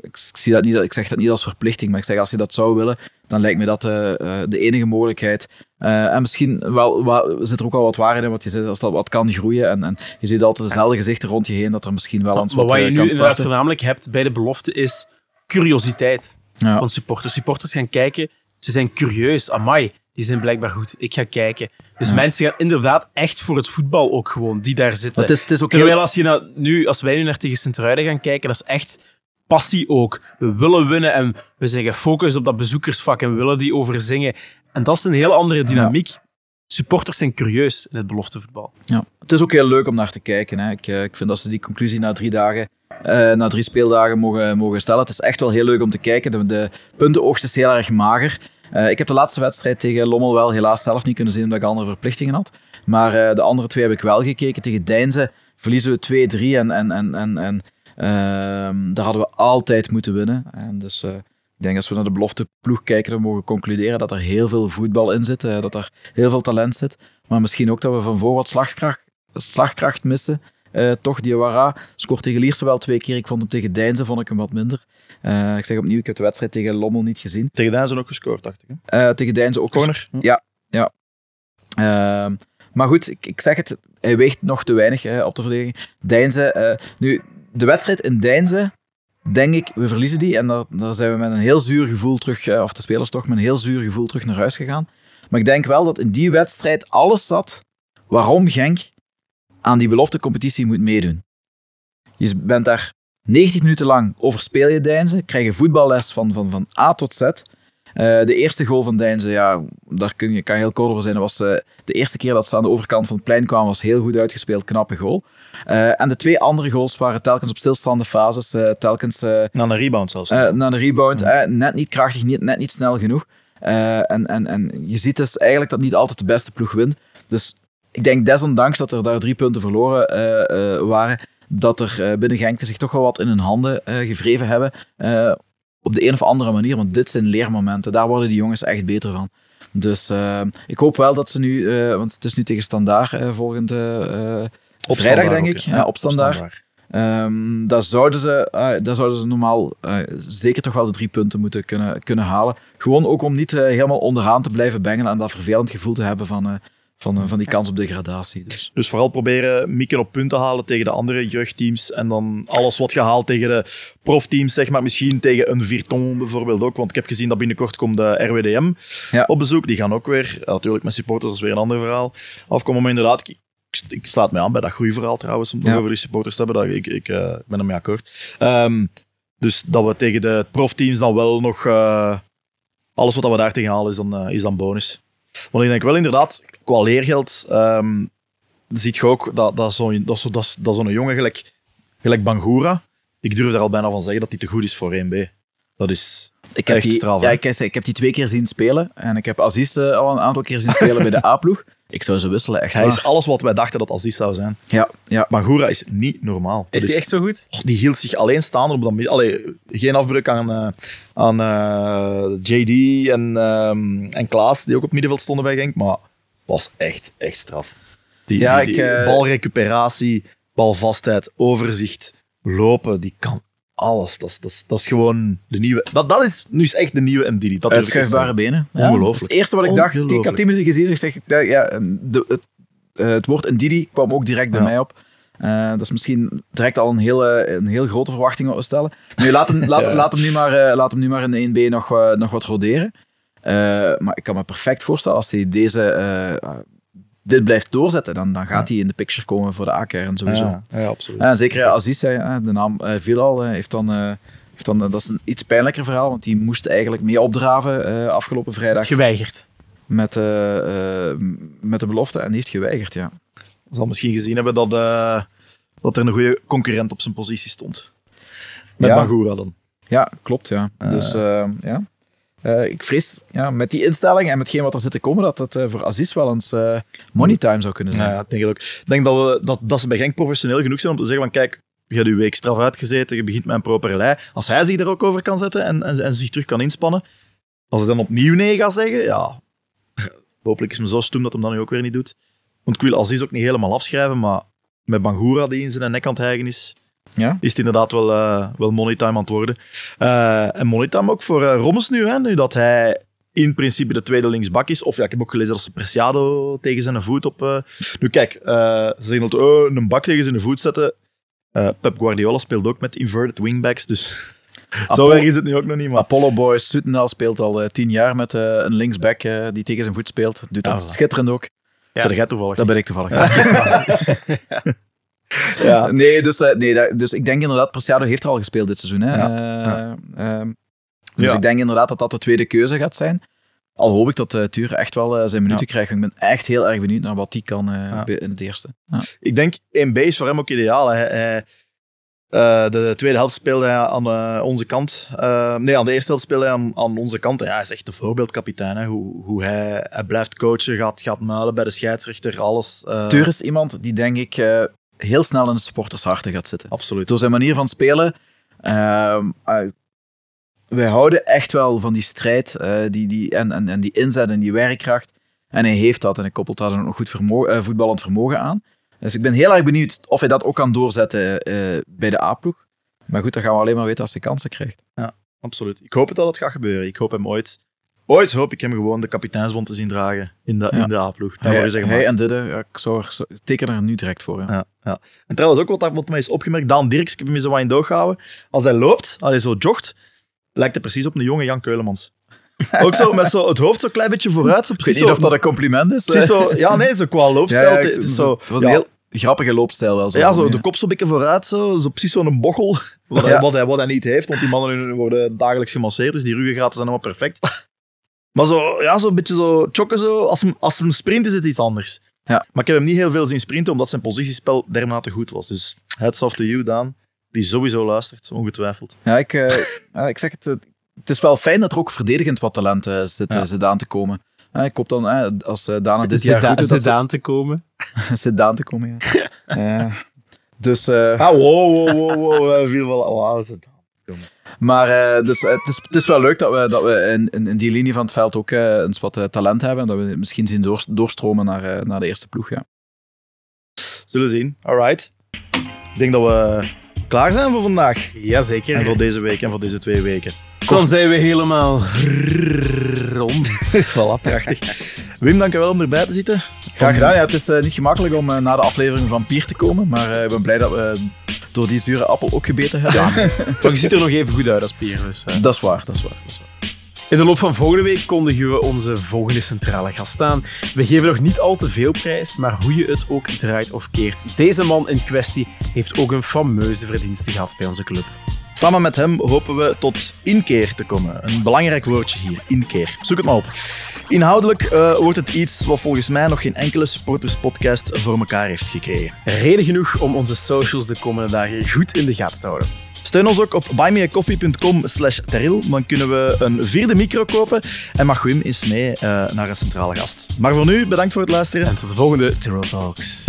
ik, zie dat niet, ik zeg dat niet als verplichting, maar ik zeg als je dat zou willen, dan lijkt me dat de enige mogelijkheid. En misschien wel, wel, zit er ook wel wat waarheid in wat je zegt, als dat wat kan groeien. En, en je ziet altijd dezelfde gezichten rond je heen, dat er misschien wel eens wat Maar wat je nu inderdaad voornamelijk hebt bij de belofte is curiositeit ja. van supporters. Supporters gaan kijken, ze zijn curieus. Amai, die zijn blijkbaar goed. Ik ga kijken. Dus mensen gaan inderdaad echt voor het voetbal ook gewoon, die daar zitten. Het is, het is ook Terwijl als, je nou, nu, als wij nu naar tegen Sint-Truiden gaan kijken, dat is echt passie ook. We willen winnen en we zijn gefocust op dat bezoekersvak en we willen die overzingen. En dat is een heel andere dynamiek. Supporters zijn curieus in het beloftevoetbal. Ja. Het is ook heel leuk om naar te kijken. Hè. Ik, eh, ik vind dat ze die conclusie na drie dagen uh, na drie speeldagen mogen, mogen stellen. Het is echt wel heel leuk om te kijken. De, de puntenoogst is heel erg mager. Uh, ik heb de laatste wedstrijd tegen Lommel wel helaas zelf niet kunnen zien omdat ik andere verplichtingen had. Maar uh, de andere twee heb ik wel gekeken. Tegen Deinze verliezen we 2-3 en, en, en, en, en uh, daar hadden we altijd moeten winnen. En dus ik denk als we naar de belofte ploeg kijken, dan mogen we concluderen dat er heel veel voetbal in zit, dat er heel veel talent zit. Maar misschien ook dat we van voor wat slagkracht, slagkracht missen. Uh, toch, Diawara scoort tegen Lierse wel twee keer. Ik vond hem tegen Deinze vond ik hem wat minder. Uh, ik zeg opnieuw, ik heb de wedstrijd tegen Lommel niet gezien. Tegen Deinze ook gescoord, dacht ik. Hè? Uh, tegen Deinze ook Corner. Ja, ja. Ehm, maar goed, ik, ik, zeg het, hij weegt nog te weinig hè, op de verdediging. Deinze, nu, de wedstrijd in Deinze, denk ik, we verliezen die. En daar, daar zijn we met een heel zuur gevoel terug, of de spelers toch, met een heel zuur gevoel terug naar huis gegaan. Maar ik denk wel dat in die wedstrijd alles zat waarom Genk aan die beloftecompetitie moet meedoen. Je bent daar 90 minuten lang overspeel je Deinzen, krijg je voetballes van, van, van A tot Z. Eh, de eerste goal van Deinze, ja, daar kun je, kan je heel kort over zijn. Dat was eh, de eerste keer dat ze aan de overkant van het plein kwamen, was heel goed uitgespeeld, knappe goal. Eh, en de twee andere goals waren telkens op stilstaande fases, telkens Na een rebound zelfs. naar de rebound. net niet krachtig, niet, net niet snel genoeg. En, en, en je ziet dus eigenlijk dat niet altijd de beste ploeg wint. Dus ik denk desondanks dat er daar drie punten verloren eh, eh, waren, dat er eh, binnen Genk zich toch wel wat in hun handen gevreven hebben. op de een of andere manier, want dit zijn leermomenten. Daar worden die jongens echt beter van. Dus ik hoop wel dat ze nu, want het is nu tegen Standaard volgende Op vrijdag, standaard denk ik. Ja, op Standaard. Ehm daar, zouden ze, daar zouden ze normaal zeker toch wel de drie punten moeten kunnen, kunnen halen. Gewoon ook om niet helemaal onderaan te blijven bengelen en dat vervelend gevoel te hebben van, van, eh, van die kans op degradatie. Dus. Dus vooral proberen mikken op punten halen tegen de andere jeugdteams. En dan alles wat gehaald tegen de profteams, zeg maar. Misschien tegen een Virton bijvoorbeeld ook. Want ik heb gezien dat binnenkort komt de RWDM Ja. op bezoek. Die gaan ook weer, natuurlijk met supporters, dat is weer een ander verhaal, afkomen. Maar inderdaad, ik, sluit me aan bij dat groeiverhaal trouwens, om het Ja. over die supporters te hebben. Dat, ik, ik eh, ben ermee akkoord. Ehm, dus dat we tegen de profteams dan wel nog... eh, alles wat we daar tegen halen is dan, is dan bonus. Want ik denk wel inderdaad, qua leergeld... ehm, ziet je ook dat, dat zo'n dat zo, dat, dat zo'n jongen gelijk, gelijk Bangura, ik durf daar al bijna van zeggen dat hij te goed is voor 1B. Dat is Ik heb, die, straf. ja, ik, ik heb die twee keer zien spelen en ik heb Aziz al een aantal keer zien spelen bij de A-ploeg. Ik zou ze wisselen, echt Hij waar. is alles wat wij dachten dat Aziz zou zijn. Ja, ja. Bangura is niet normaal. Is hij echt zo goed? Oh, die hield zich alleen staande op dat Allee, geen afbreuk aan, eh, aan eh, JD en, ehm, en Klaas, die ook op middenveld stonden bij Genk, maar was echt, echt straf. Die, Ja, die, die ik, eh, balrecuperatie, balvastheid, overzicht, lopen, die kan alles. Dat is, dat is, dat is gewoon de nieuwe... Dat, dat is nu is echt de nieuwe Ndidi. Dat Uitschuifbare benen. Ja, Ongelooflijk. Dat is het eerste wat ik dacht. Ik had 10 minuten gezien en ik zeg, ja, ja, de, het, eh, het woord Ndidi kwam ook direct bij Ja. mij op. Eh, dat is misschien direct al een hele, een heel grote verwachting op stellen. Nu, laat hem, laat, Ja. laat hem, nu, maar, eh, laat hem nu maar in de 1B nog, eh, nog wat roderen. Eh, maar ik kan me perfect voorstellen, als hij deze, eh, dit blijft doorzetten, dan, dan gaat hij in de picture komen voor de A-kern sowieso. Ja, ja, absoluut. Ja, zeker ja, Aziz, de naam eh, viel al, eh, heeft dan... eh, heeft dan, eh, dat is een iets pijnlijker verhaal, want die moest eigenlijk mee opdraven eh, afgelopen vrijdag Geweigerd. met, eh, eh, met de belofte en die heeft geweigerd, ja. zal misschien gezien hebben dat, eh, dat er een goede concurrent op zijn positie stond. Met Ja. Bangura dan. Ja, klopt, ja. Dus eh, ja. Eh, ik vrees ja, met die instelling en met hetgeen wat er zit te komen, dat het eh, voor Aziz wel eens eh, money time zou kunnen zijn. Ja, ik denk het ook. Ik denk dat, we, dat, dat ze bij Genk professioneel genoeg zijn om te zeggen van kijk, je hebt je week straf uitgezeten, je begint met een proper lei. Als hij zich daar ook over kan zetten en, en, zich terug kan inspannen, als hij dan opnieuw nee gaat zeggen, ja, hopelijk is me zo stoem dat hem dat nu ook weer niet doet. Want ik wil Aziz ook niet helemaal afschrijven, maar met Bangura die in zijn nek aan het is, Ja? is het inderdaad wel, eh wel moneytime aan het worden. Eh, en moneytime ook voor uh, Rommels nu, hè, nu dat hij in principe de tweede linksbak is. Of ja, ik heb ook gelezen dat ze Preciado tegen zijn voet op... eh, Nu kijk, eh, ze zeggen altijd, oh, een bak tegen zijn voet zetten. Eh, Pep Guardiola speelt ook met inverted wingbacks, dus zo erg is het nu ook nog niet. Maar Apollo Boys Soetendaal speelt al eh, tien jaar met eh, een linksback eh, die tegen zijn voet speelt. Doet dat Ja. schitterend ook. ja. zeg jij toevallig. Dat ben ik toevallig. ja. Nee, dus, eh, nee dat- dus ik denk inderdaad, Preciado heeft er al gespeeld dit seizoen. Hè? Ja, Eh, ehm, dus Ja. ik denk inderdaad dat dat de tweede keuze gaat zijn. Al hoop ik dat uh, Tuur echt wel eh, zijn minuten krijgt. Ik ben echt heel erg benieuwd naar wat hij kan eh, Ja. in het eerste. Ja. Ik denk 1B is voor hem ook ideaal. Hij, hij- eh, de tweede helft speelde hij aan eh, onze kant. Eh, nee, aan de eerste helft speelde hij aan, aan onze kant. Ja, hij is echt de voorbeeldkapitein. Hè. Hoe, hoe hij, hij blijft coachen, gaat, gaat muilen bij de scheidsrechter, alles. eh, Tuur is iemand die denk ik eh, heel snel in de supportersharten gaat zitten. Absoluut. Door zijn manier van spelen. eh, wij houden echt wel van die strijd eh, die, die, en, en, en die inzet en die werkkracht. En hij heeft dat en hij koppelt daar nog goed eh, voetballend vermogen aan. Dus ik ben heel erg benieuwd of hij dat ook kan doorzetten bij de A-ploeg. Maar goed, dat gaan we alleen maar weten als hij kansen krijgt. Absoluut. Ik hoop het dat het gaat gebeuren. Ik hoop hem ooit... Ooit hoop ik hem gewoon de kapiteinswond te zien dragen in de, Ja. in de A-ploeg. Hij, is en Didde, ja, ik zou, er- teken er nu direct voor. Ja. Ja. En trouwens, ook wat, wat mij is opgemerkt, Daan Dirks, ik heb hem zo wat in doog gehouden. Als hij loopt, als hij zo jogt, lijkt hij precies op een jonge Jan Keulemans. ook zo met zo het hoofd zo'n klein beetje vooruit. Zo Ik weet precies niet zo, of dat een compliment is. precies zo, ja, nee, zo qua loopstijl. ja, het is zo, het een heel grappige loopstijl wel. Zo ja, zo de kop zo'n beetje vooruit, zo, zo precies zo'n bochel. Wat, hij, wat, hij, wat hij niet heeft, want die mannen worden dagelijks gemasseerd, dus die ruggengraten zijn allemaal perfect. Maar zo, ja, zo'n beetje zo chokken zo. Als hem, als hem sprint is het iets anders. Ja. Maar ik heb hem niet heel veel zien sprinten, omdat zijn positiespel dermate goed was. Dus hats off to you, Daan. Die sowieso luistert, ongetwijfeld. Ja, ik, eh, ja, ik zeg het. Het is wel fijn dat er ook verdedigend wat talent eh, zit, Ja. zit aan te komen. Ja, ik hoop dan, als Dana dit jaar Zida- goed doet, Zidane te komen. ze- zit aan te komen. Ja. Ja. Dus, eh, Ah, wow, wow, wow, wow. Hij viel wel... Wow, is het... maar eh, dus, eh, het, is, het is wel leuk dat we, dat we in, in, in die linie van het veld ook eh, eens wat talent hebben. Dat we misschien zien door, doorstromen naar, eh, naar de eerste ploeg. Ja. Zullen zien. Alright. Ik denk dat we klaar zijn voor vandaag. En Jazeker. voor deze week en voor deze twee weken. Dan zijn we helemaal rond. Voilà, prachtig. Wim, dankjewel om erbij te zitten. Graag gedaan. Ja, het is eh, niet gemakkelijk om eh, na de aflevering van Pier te komen. Maar eh, ik ben blij dat we door die zure appel ook gebeten hebben. Maar je ziet er nog even goed uit als Pierre. Dus. Dat is waar, dat is waar. Dat is waar. In de loop van volgende week kondigen we onze volgende centrale gast aan. We geven nog niet al te veel prijs, maar hoe je het ook draait of keert. Deze man in kwestie heeft ook een fameuze verdienste gehad bij onze club. Samen met hem hopen we tot inkeer te komen. Een belangrijk woordje hier, inkeer. Zoek het maar op. Inhoudelijk eh, wordt het iets wat volgens mij nog geen enkele supporterspodcast voor elkaar heeft gekregen. Reden genoeg om onze socials de komende dagen goed in de gaten te houden. Steun ons ook op buymeacoffee.com slash teril. Dan kunnen we een vierde micro kopen en mag Wim eens mee eh, naar een centrale gast. Maar voor nu, bedankt voor het luisteren. En tot de volgende Tyrrell Talks.